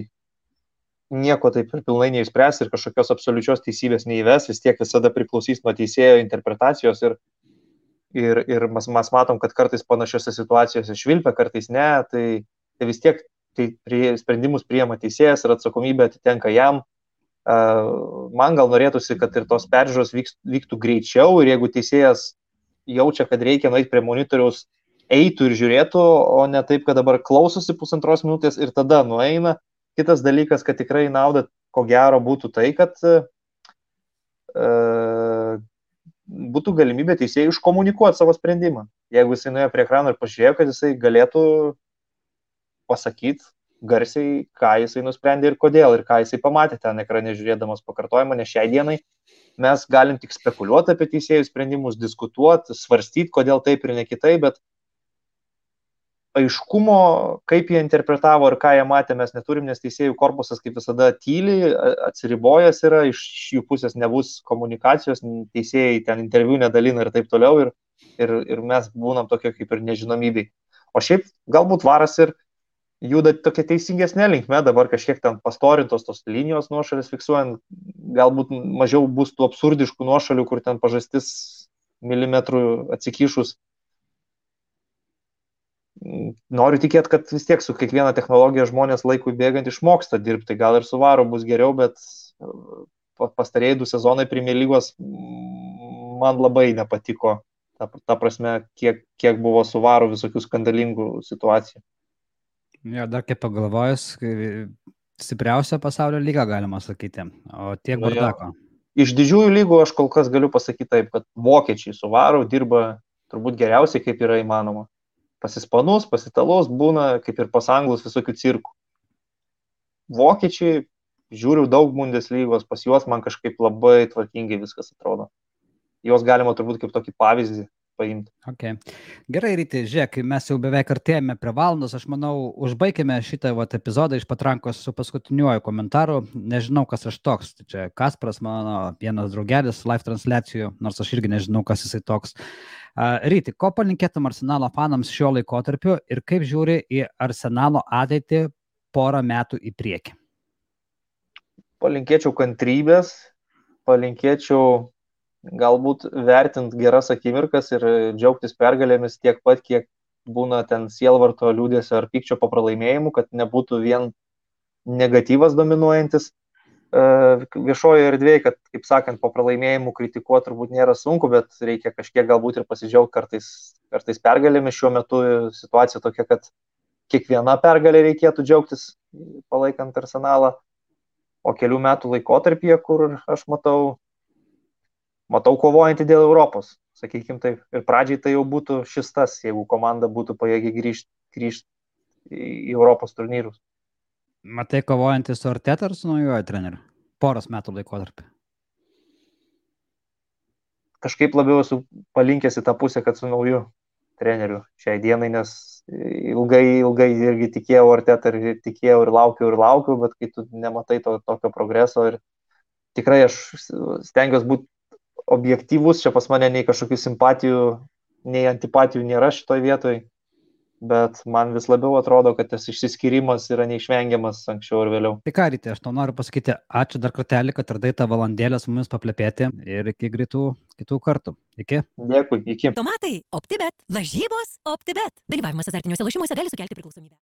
nieko taip ir pilnai neišspręs ir kažkokios absoliučios teisybės neįves, vis tiek visada priklausys nuo teisėjo interpretacijos ir, ir, ir mes, mes matom, kad kartais panašiose situacijose švilpia, kartais ne, tai, tai vis tiek tai prie, sprendimus priema teisėjas ir atsakomybė atitenka jam. Man gal norėtųsi, kad ir tos peržiūros vyks, vyktų greičiau ir jeigu teisėjas jaučia, kad reikia nueiti prie monitoriaus, eitų ir žiūrėtų, o ne taip, kad dabar klausosi pusantros minutės ir tada nueina Kitas dalykas, kad tikrai nauda, ko gero, būtų tai, kad e, būtų galimybė teisėjai iškomunikuoti savo sprendimą. Jeigu jisai nuėjo prie ekrano ir pažiūrėjo, kad jisai galėtų pasakyti garsiai, ką jisai nusprendė ir kodėl, ir ką jisai pamatė ten ekrane žiūrėdamas pakartojimą, nes šiai dienai mes galim tik spekuliuoti apie teisėjų sprendimus, diskutuoti, svarstyti, kodėl taip ir ne kitaip, bet aiškumo, kaip jie interpretavo ir ką jie matė, mes neturim, nes teisėjų korpusas kaip visada tyli, atsiribojęs yra, iš jų pusės nebus komunikacijos, teisėjai ten interviu nedalina ir taip toliau ir, ir, ir mes būnam tokie kaip ir nežinomybei. O šiaip galbūt varas ir juda tokia teisingesnė linkme, dabar kažkiek ten pastorintos tos linijos nuošalės fiksuojant, galbūt mažiau bus tų absurdiškų nuošalių, kur ten pažastis milimetrų atsikišus noriu tikėti, kad vis tiek su kiekviena technologija žmonės laikui bėgant išmoksta dirbti. Gal ir su varu bus geriau, bet pastarėjai du sezonai Premier lygos man labai nepatiko. Ta, ta prasme, kiek, kiek buvo suvarų visokių skandalingų situacijų. Jo, dar kaip pagalvojus, stipriausia pasaulio lyga, galima sakyti. O tiek Nu bardako. Iš didžiųjų lygų aš kol kas galiu pasakyti taip, kad vokiečiai su varu dirba turbūt geriausiai, kaip yra įmanoma. Pasispanus, pasitalus būna kaip ir pasanglus visokių cirkų. Vokiečiai, žiūriu daug Bundeslygos, pas juos man kažkaip labai tvarkingai viskas atrodo. Juos galima turbūt kaip tokį pavyzdį paimti. Okay. Gerai, ryti, žiūrėk, mes jau beveik artėjame prie valandos, aš manau, užbaigime šitą vat, epizodą iš patrankos su paskutiniuoju komentaru. Nežinau, kas aš toks. Tai čia Kaspras, mano vienas draugelis live transliacijų, nors aš irgi nežinau, kas jisai toks. Ryti, ko palinkėtum Arsenalo fanams šiuo laikotarpiu ir kaip žiūri į Arsenalo ateitį porą metų į priekį? Palinkėčiau kantrybės, palinkėčiau galbūt vertint geras akimirkas ir džiaugtis pergalėmis tiek pat, kiek būna ten sielvarto liūdėsio ar pykčio po pralaimėjimų, kad nebūtų vien negatyvas dominuojantis viešojo erdvėje, kad, kaip sakant, po pralaimėjimų kritikuoti turbūt nėra sunku, bet reikia kažkiek galbūt ir pasidžiaugti kartais, kartais pergalėmis. Šiuo metu situacija tokia, kad kiekviena pergalė reikėtų džiaugtis palaikant arsenalą. O kelių metų laikotarpyje, kur aš matau matau kovojantį dėl Europos, sakykime taip. Ir pradžiai tai jau būtų šis tas, jeigu komanda būtų pajėgi grįžti grįžt į Europos turnyrus. Matai, kovojantis su Arteta ar su naujojo treneriu? Poros metų laikotarpį. Kažkaip labiau esu palinkęs į tą pusę, kad su nauju treneriu šiai dienai, nes ilgai, ilgai irgi tikėjau Artetą ir tikėjau ir laukiau ir laukiau, bet kai tu nematai to, tokio progreso ir tikrai aš stengiuosi būti objektyvus, čia pas mane nei kažkokių simpatijų, nei antipatijų nėra šitoje vietoje, bet man vis labiau atrodo, kad tas išsiskyrimas yra neišvengiamas anksčiau ir vėliau. Tai ką, ryte, aš tau noriu pasakyti, ačiū dar kartelį, kad radai tą valandėlę su mumis paplepėti ir iki greitų kitų kartų. Iki. Dėkui, iki. Tomatai, OptiBet, lažybos, OptiBet. Dalyvavimas azartiniuose lošimuose gali sukelti priklausomybę.